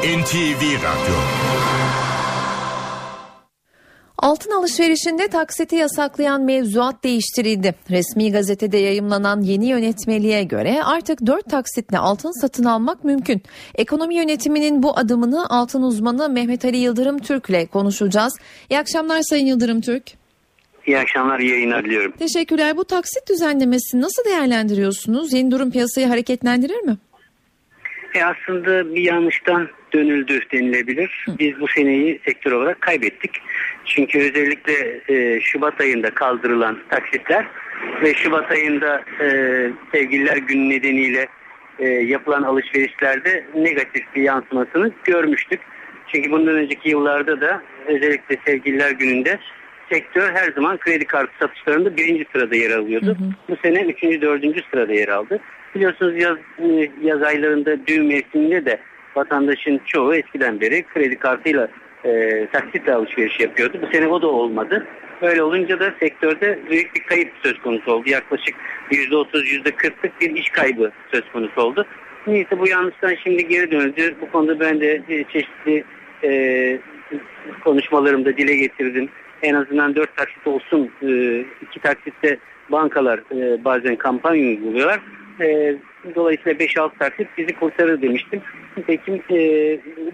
NTV Radyo Altın alışverişinde taksiti yasaklayan mevzuat değiştirildi. Resmi gazetede yayımlanan yeni yönetmeliğe göre artık 4 taksitle altın satın almak mümkün. Ekonomi yönetiminin bu adımını altın uzmanı Mehmet Ali Yıldırım Türk ile konuşacağız. İyi akşamlar Sayın Yıldırım Türk. İyi akşamlar, iyi yayınlar diliyorum. Teşekkürler. Bu taksit düzenlemesini nasıl değerlendiriyorsunuz? Yeni durum piyasayı hareketlendirir mi? E aslında bir yanlıştan dönüldü denilebilir. Biz bu seneyi sektör olarak kaybettik. Çünkü özellikle e, Şubat ayında kaldırılan taksitler ve Şubat ayında e, sevgililer günü nedeniyle e, yapılan alışverişlerde negatif bir yansımasını görmüştük. Çünkü bundan önceki yıllarda da özellikle sevgililer gününde sektör her zaman kredi kartı satışlarında birinci sırada yer alıyordu. Hı hı. Bu sene üçüncü, dördüncü sırada yer aldı. Biliyorsunuz yaz, yaz aylarında düğün mevsiminde de vatandaşın çoğu eskiden beri kredi kartıyla e, taksitle alışveriş yapıyordu. Bu sene o da olmadı. Böyle olunca da sektörde büyük bir kayıp söz konusu oldu. Yaklaşık %30, %40'lık bir iş kaybı söz konusu oldu. Neyse bu yanlıştan şimdi geri döndü. Bu konuda ben de e, çeşitli e, konuşmalarımda dile getirdim. En azından 4 taksit olsun. E, iki taksitte bankalar e, bazen kampanya uyguluyorlar. E, dolayısıyla 5-6 taksit bizi kurtarır demiştim. Nitekim e,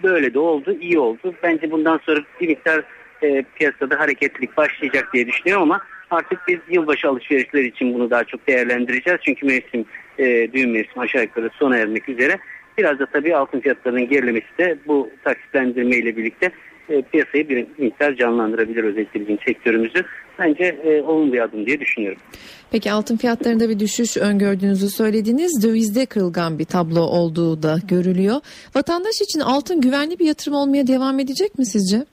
böyle de oldu, iyi oldu. Bence bundan sonra bir miktar e, piyasada hareketlilik başlayacak diye düşünüyorum ama artık biz yılbaşı alışverişleri için bunu daha çok değerlendireceğiz. Çünkü mevsim, e, düğün mevsim aşağı yukarı sona ermek üzere. Biraz da tabii altın fiyatlarının gerilemesi de bu taksitlendirme ile birlikte e, piyasayı bir miktar canlandırabilir özellikle bizim sektörümüzü. Bence e, olumlu bir adım diye düşünüyorum. Peki altın fiyatlarında bir düşüş öngördüğünüzü söylediniz. Dövizde kırılgan bir tablo olduğu da görülüyor. Vatandaş için altın güvenli bir yatırım olmaya devam edecek mi sizce?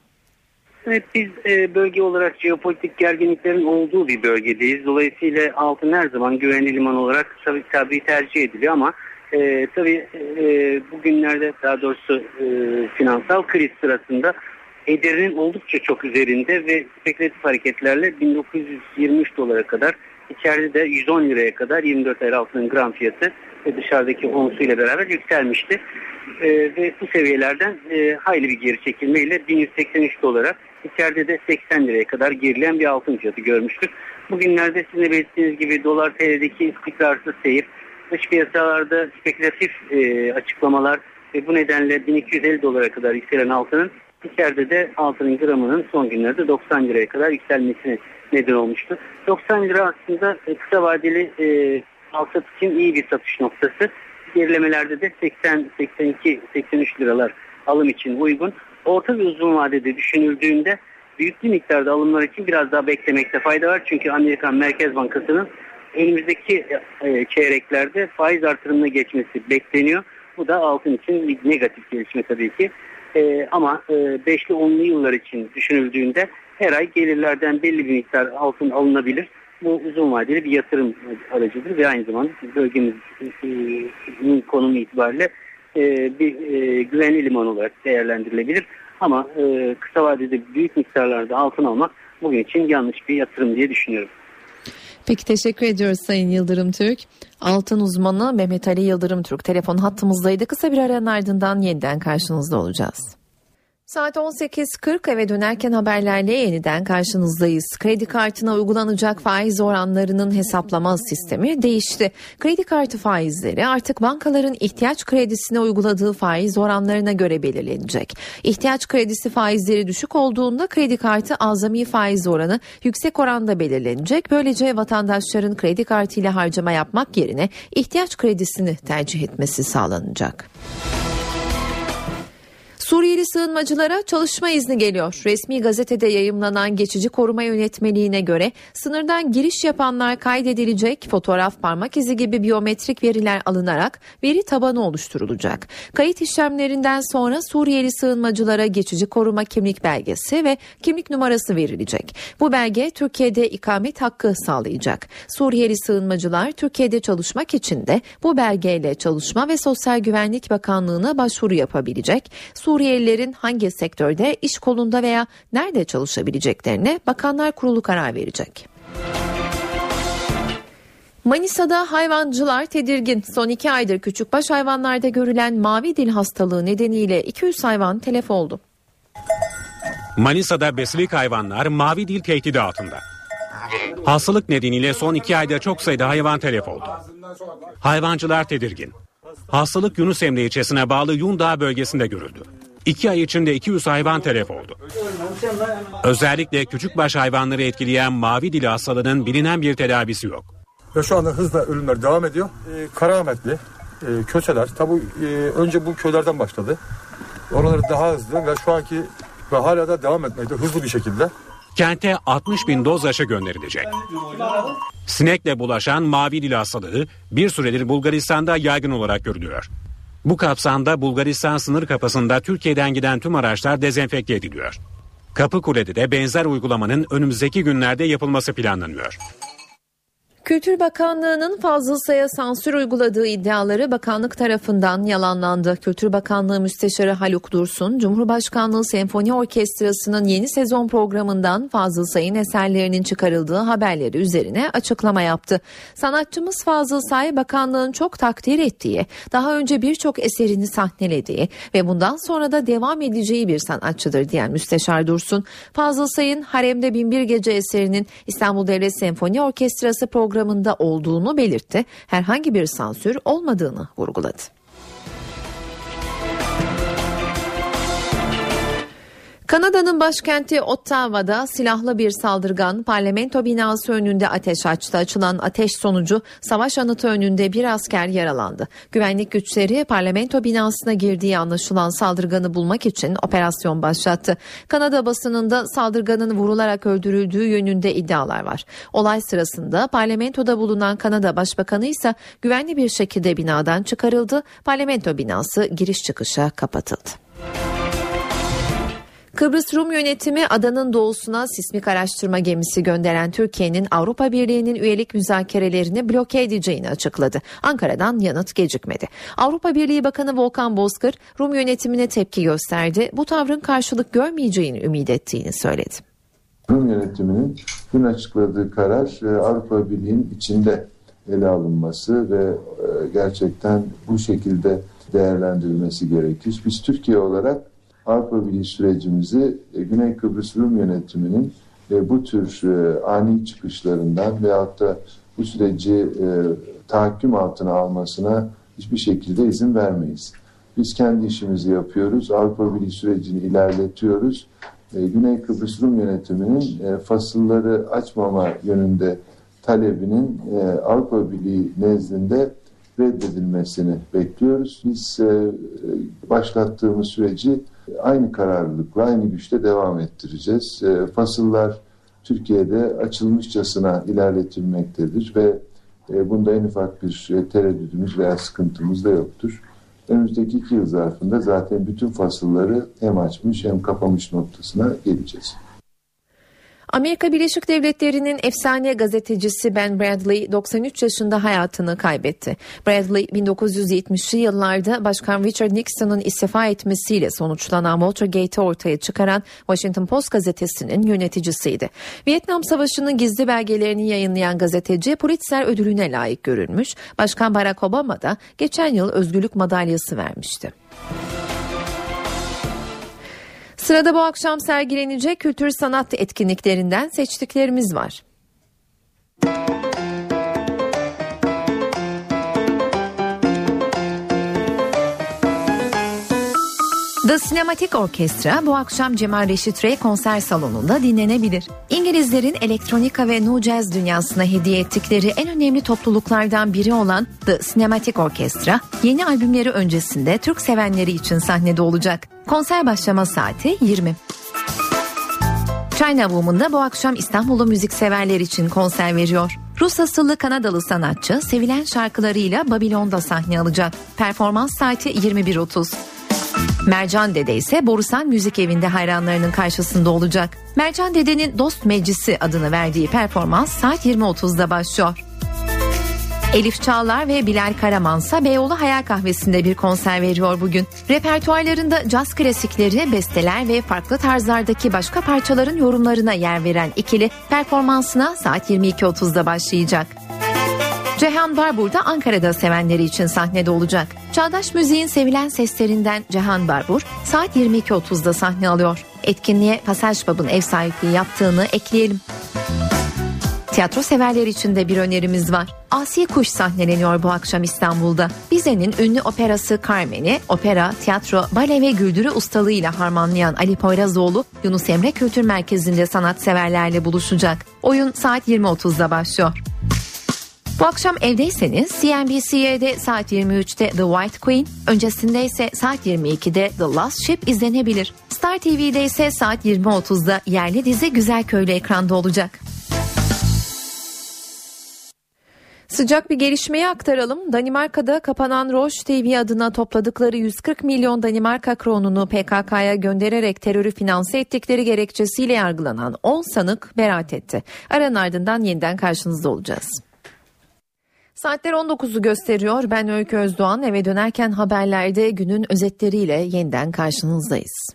Evet biz e, bölge olarak jeopolitik gerginliklerin olduğu bir bölgedeyiz. Dolayısıyla altın her zaman güvenli liman olarak tabii, tabii tercih ediliyor ama e, tabii e, bugünlerde daha doğrusu e, finansal kriz sırasında ederinin oldukça çok üzerinde ve spekülatif hareketlerle 1923 dolara kadar içeride de 110 liraya kadar 24 ay altının gram fiyatı ve dışarıdaki onsu ile beraber yükselmişti. E, ve bu seviyelerden e, hayli bir geri çekilmeyle 1183 dolara içeride de 80 liraya kadar gerileyen bir altın fiyatı görmüştük. Bugünlerde sizin de belirttiğiniz gibi dolar TL'deki istikrarsız seyir, dış piyasalarda spekülatif e, açıklamalar ve bu nedenle 1250 dolara kadar yükselen altının İçeride de altının gramının son günlerde 90 liraya kadar yükselmesine neden olmuştu. 90 lira aslında e, kısa vadeli e, alsat için iyi bir satış noktası. Gerilemelerde de 80, 82, 83 liralar alım için uygun. Orta ve uzun vadede düşünüldüğünde büyüklü miktarda alımlar için biraz daha beklemekte fayda var. Çünkü Amerikan Merkez Bankası'nın önümüzdeki e, çeyreklerde faiz artırımına geçmesi bekleniyor. Bu da altın için bir negatif gelişme tabii ki. E, ama e, beşli onlu yıllar için düşünüldüğünde her ay gelirlerden belli bir miktar altın alınabilir. Bu uzun vadeli bir yatırım aracıdır ve aynı zamanda bölgemizin konumu itibariyle e, bir e, güvenli liman olarak değerlendirilebilir. Ama e, kısa vadede büyük miktarlarda altın almak bugün için yanlış bir yatırım diye düşünüyorum. Peki teşekkür ediyoruz Sayın Yıldırım Türk. Altın uzmanı Mehmet Ali Yıldırım Türk telefon hattımızdaydı. Kısa bir aranın ardından yeniden karşınızda olacağız. Saat 18.40 eve dönerken haberlerle yeniden karşınızdayız. Kredi kartına uygulanacak faiz oranlarının hesaplama sistemi değişti. Kredi kartı faizleri artık bankaların ihtiyaç kredisine uyguladığı faiz oranlarına göre belirlenecek. İhtiyaç kredisi faizleri düşük olduğunda kredi kartı azami faiz oranı yüksek oranda belirlenecek. Böylece vatandaşların kredi kartıyla harcama yapmak yerine ihtiyaç kredisini tercih etmesi sağlanacak. Suriyeli sığınmacılara çalışma izni geliyor. Resmi gazetede yayımlanan geçici koruma yönetmeliğine göre sınırdan giriş yapanlar kaydedilecek, fotoğraf, parmak izi gibi biyometrik veriler alınarak veri tabanı oluşturulacak. Kayıt işlemlerinden sonra Suriyeli sığınmacılara geçici koruma kimlik belgesi ve kimlik numarası verilecek. Bu belge Türkiye'de ikamet hakkı sağlayacak. Suriyeli sığınmacılar Türkiye'de çalışmak için de bu belgeyle Çalışma ve Sosyal Güvenlik Bakanlığı'na başvuru yapabilecek. Suriyelilerin hangi sektörde, iş kolunda veya nerede çalışabileceklerine Bakanlar Kurulu karar verecek. Manisa'da hayvancılar tedirgin. Son iki aydır küçükbaş hayvanlarda görülen mavi dil hastalığı nedeniyle 200 hayvan telef oldu. Manisa'da besilik hayvanlar mavi dil tehdidi altında. Hastalık nedeniyle son iki ayda çok sayıda hayvan telef oldu. Hayvancılar tedirgin. Hastalık Yunus Emre ilçesine bağlı Yundağ bölgesinde görüldü. İki ay içinde 200 hayvan telef oldu. Özellikle küçükbaş hayvanları etkileyen mavi dil hastalığının bilinen bir tedavisi yok. Ve şu anda hızla ölümler devam ediyor. Ee, Karahametli, e, köseler. Tabi e, önce bu köylerden başladı. Oraları daha hızlı ve şu anki ve hala da devam etmekte hızlı bir şekilde. Kente 60 bin doz aşı gönderilecek. Sinekle bulaşan mavi dil hastalığı bir süredir Bulgaristan'da yaygın olarak görülüyor. Bu kapsamda Bulgaristan sınır kapısında Türkiye'den giden tüm araçlar dezenfekte ediliyor. Kapıkule'de de benzer uygulamanın önümüzdeki günlerde yapılması planlanıyor. Kültür Bakanlığı'nın fazlasıyla sansür uyguladığı iddiaları bakanlık tarafından yalanlandı. Kültür Bakanlığı Müsteşarı Haluk Dursun, Cumhurbaşkanlığı Senfoni Orkestrası'nın yeni sezon programından Fazıl Say'ın eserlerinin çıkarıldığı haberleri üzerine açıklama yaptı. Sanatçımız Fazıl Say, bakanlığın çok takdir ettiği, daha önce birçok eserini sahnelediği ve bundan sonra da devam edeceği bir sanatçıdır diyen Müsteşar Dursun, Fazıl Say'ın Haremde Binbir Gece eserinin İstanbul Devlet Senfoni Orkestrası programı programında olduğunu belirtti. Herhangi bir sansür olmadığını vurguladı. Kanada'nın başkenti Ottawa'da silahlı bir saldırgan parlamento binası önünde ateş açtı. Açılan ateş sonucu savaş anıtı önünde bir asker yaralandı. Güvenlik güçleri parlamento binasına girdiği anlaşılan saldırganı bulmak için operasyon başlattı. Kanada basınında saldırganın vurularak öldürüldüğü yönünde iddialar var. Olay sırasında parlamentoda bulunan Kanada Başbakanı ise güvenli bir şekilde binadan çıkarıldı. Parlamento binası giriş çıkışa kapatıldı. Kıbrıs Rum yönetimi adanın doğusuna sismik araştırma gemisi gönderen Türkiye'nin Avrupa Birliği'nin üyelik müzakerelerini bloke edeceğini açıkladı. Ankara'dan yanıt gecikmedi. Avrupa Birliği Bakanı Volkan Bozkır Rum yönetimine tepki gösterdi. Bu tavrın karşılık görmeyeceğini ümit ettiğini söyledi. Rum yönetiminin dün açıkladığı karar e, Avrupa Birliği'nin içinde ele alınması ve e, gerçekten bu şekilde değerlendirilmesi gerekir. Biz Türkiye olarak Avrupa Birliği sürecimizi e, Güney Kıbrıs Rum yönetiminin e, bu tür e, ani çıkışlarından veyahut da bu süreci tahakküm altına almasına hiçbir şekilde izin vermeyiz. Biz kendi işimizi yapıyoruz. Avrupa Birliği sürecini ilerletiyoruz. Güney Kıbrıs Rum yönetiminin fasılları açmama yönünde talebinin Avrupa Birliği nezdinde reddedilmesini bekliyoruz. Biz başlattığımız süreci aynı kararlılıkla, aynı güçte devam ettireceğiz. E, fasıllar Türkiye'de açılmışçasına ilerletilmektedir ve e, bunda en ufak bir e, tereddüdümüz veya sıkıntımız da yoktur. Önümüzdeki iki yıl zarfında zaten bütün fasılları hem açmış hem kapamış noktasına geleceğiz. Amerika Birleşik Devletleri'nin efsane gazetecisi Ben Bradley 93 yaşında hayatını kaybetti. Bradley 1970'li yıllarda Başkan Richard Nixon'ın istifa etmesiyle sonuçlanan Watergate'i ortaya çıkaran Washington Post gazetesinin yöneticisiydi. Vietnam Savaşı'nın gizli belgelerini yayınlayan gazeteci Pulitzer ödülüne layık görülmüş. Başkan Barack Obama da geçen yıl özgürlük madalyası vermişti. Sırada bu akşam sergilenecek kültür sanat etkinliklerinden seçtiklerimiz var. The Cinematic Orchestra bu akşam Cemal Reşit Rey konser salonunda dinlenebilir. İngilizlerin elektronika ve nu jazz dünyasına hediye ettikleri en önemli topluluklardan biri olan The Cinematic Orchestra yeni albümleri öncesinde Türk sevenleri için sahnede olacak. Konser başlama saati 20. China Woman'da bu akşam İstanbul'u müzikseverler için konser veriyor. Rus asıllı Kanadalı sanatçı sevilen şarkılarıyla Babilon'da sahne alacak. Performans saati 21.30. Mercan Dede ise Borusan Müzik Evi'nde hayranlarının karşısında olacak. Mercan Dede'nin Dost Meclisi adını verdiği performans saat 20.30'da başlıyor. Elif Çağlar ve Bilal Karamansa Beyoğlu Hayal Kahvesi'nde bir konser veriyor bugün. Repertuarlarında caz klasikleri, besteler ve farklı tarzlardaki başka parçaların yorumlarına yer veren ikili performansına saat 22.30'da başlayacak. Cehan Barbur da Ankara'da sevenleri için sahnede olacak. Çağdaş müziğin sevilen seslerinden Cehan Barbur saat 22.30'da sahne alıyor. Etkinliğe Pasaj Bab'ın ev sahipliği yaptığını ekleyelim. Tiyatro severler için de bir önerimiz var. Asiye Kuş sahneleniyor bu akşam İstanbul'da. Bize'nin ünlü operası Carmen'i opera, tiyatro, bale ve güldürü ustalığıyla harmanlayan Ali Poyrazoğlu Yunus Emre Kültür Merkezi'nde sanatseverlerle buluşacak. Oyun saat 20.30'da başlıyor. Bu akşam evdeyseniz CNBC'de saat 23'te The White Queen, öncesinde ise saat 22'de The Last Ship izlenebilir. Star TV'de ise saat 20.30'da yerli dizi Güzel Köylü ekranda olacak. Sıcak bir gelişmeyi aktaralım. Danimarka'da kapanan Roche TV adına topladıkları 140 milyon Danimarka kronunu PKK'ya göndererek terörü finanse ettikleri gerekçesiyle yargılanan 10 sanık beraat etti. Aranın ardından yeniden karşınızda olacağız. Saatler 19'u gösteriyor. Ben Öykü Özdoğan eve dönerken haberlerde günün özetleriyle yeniden karşınızdayız.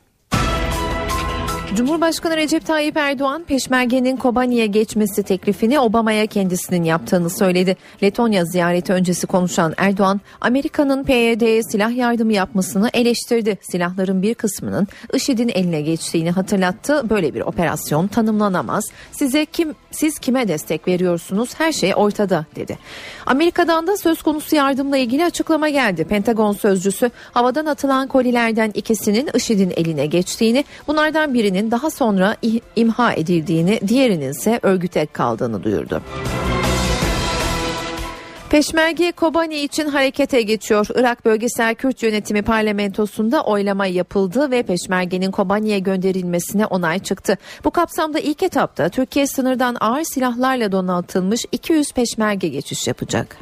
Cumhurbaşkanı Recep Tayyip Erdoğan Peşmerge'nin Kobani'ye geçmesi teklifini Obama'ya kendisinin yaptığını söyledi. Letonya ziyareti öncesi konuşan Erdoğan, Amerika'nın PYD'ye silah yardımı yapmasını eleştirdi. Silahların bir kısmının IŞİD'in eline geçtiğini hatırlattı. Böyle bir operasyon tanımlanamaz. Size kim siz kime destek veriyorsunuz? Her şey ortada dedi. Amerika'dan da söz konusu yardımla ilgili açıklama geldi. Pentagon sözcüsü havadan atılan kolilerden ikisinin IŞİD'in eline geçtiğini, bunlardan birinin daha sonra imha edildiğini, diğerinin ise örgüte kaldığını duyurdu. Peşmerge Kobani için harekete geçiyor. Irak Bölgesel Kürt Yönetimi Parlamentosu'nda oylama yapıldı ve Peşmerge'nin Kobani'ye gönderilmesine onay çıktı. Bu kapsamda ilk etapta Türkiye sınırdan ağır silahlarla donatılmış 200 Peşmerge geçiş yapacak.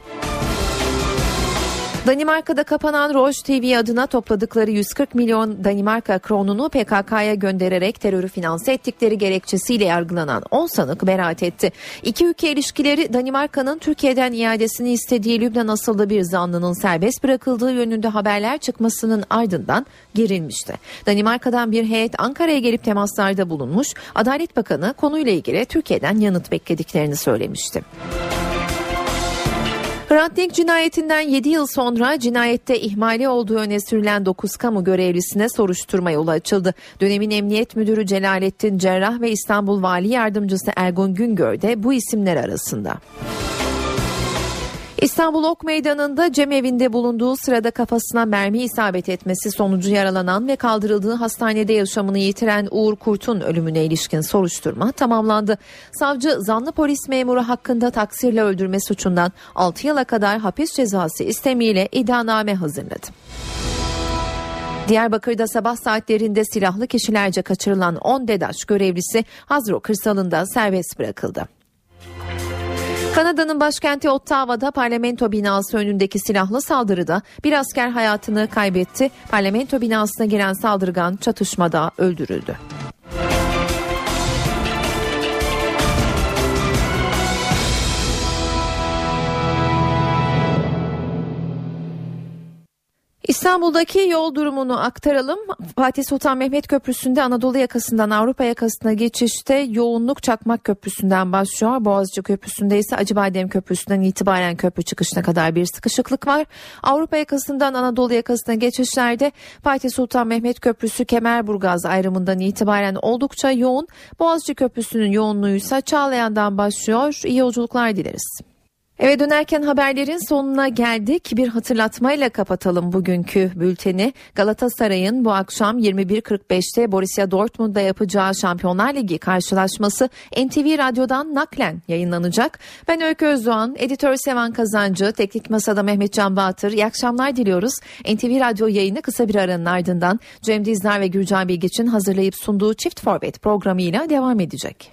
Danimarka'da kapanan Roche TV adına topladıkları 140 milyon Danimarka kronunu PKK'ya göndererek terörü finanse ettikleri gerekçesiyle yargılanan 10 sanık beraat etti. İki ülke ilişkileri Danimarka'nın Türkiye'den iadesini istediği Lübnan asıllı bir zanlının serbest bırakıldığı yönünde haberler çıkmasının ardından gerilmişti. Danimarka'dan bir heyet Ankara'ya gelip temaslarda bulunmuş. Adalet Bakanı konuyla ilgili Türkiye'den yanıt beklediklerini söylemişti. Hrant cinayetinden 7 yıl sonra cinayette ihmali olduğu öne sürülen 9 kamu görevlisine soruşturma yolu açıldı. Dönemin Emniyet Müdürü Celalettin Cerrah ve İstanbul Vali Yardımcısı Ergun Güngör de bu isimler arasında. İstanbul Ok Meydanı'nda cemevinde bulunduğu sırada kafasına mermi isabet etmesi sonucu yaralanan ve kaldırıldığı hastanede yaşamını yitiren Uğur Kurt'un ölümüne ilişkin soruşturma tamamlandı. Savcı zanlı polis memuru hakkında taksirle öldürme suçundan 6 yıla kadar hapis cezası istemiyle iddianame hazırladı. Diyarbakır'da sabah saatlerinde silahlı kişilerce kaçırılan 10 DEDAŞ görevlisi Hazro kırsalında serbest bırakıldı. Kanada'nın başkenti Ottawa'da parlamento binası önündeki silahlı saldırıda bir asker hayatını kaybetti. Parlamento binasına giren saldırgan çatışmada öldürüldü. İstanbul'daki yol durumunu aktaralım. Fatih Sultan Mehmet Köprüsü'nde Anadolu yakasından Avrupa yakasına geçişte yoğunluk Çakmak Köprüsü'nden başlıyor. Boğaziçi Köprüsü'nde ise Acıbadem Köprüsü'nden itibaren köprü çıkışına kadar bir sıkışıklık var. Avrupa yakasından Anadolu yakasına geçişlerde Fatih Sultan Mehmet Köprüsü Kemerburgaz ayrımından itibaren oldukça yoğun. Boğaziçi Köprüsü'nün yoğunluğu ise Çağlayan'dan başlıyor. İyi yolculuklar dileriz. Eve dönerken haberlerin sonuna geldik. Bir hatırlatmayla kapatalım bugünkü bülteni. Galatasaray'ın bu akşam 21.45'te Borussia Dortmund'da yapacağı Şampiyonlar Ligi karşılaşması NTV Radyo'dan naklen yayınlanacak. Ben Öykü Özdoğan, editör Sevan Kazancı, teknik masada Mehmet Can Batır. İyi akşamlar diliyoruz. NTV Radyo yayını kısa bir aranın ardından Cem Dizler ve Gürcan Bilgiç'in hazırlayıp sunduğu Çift Forvet programıyla devam edecek.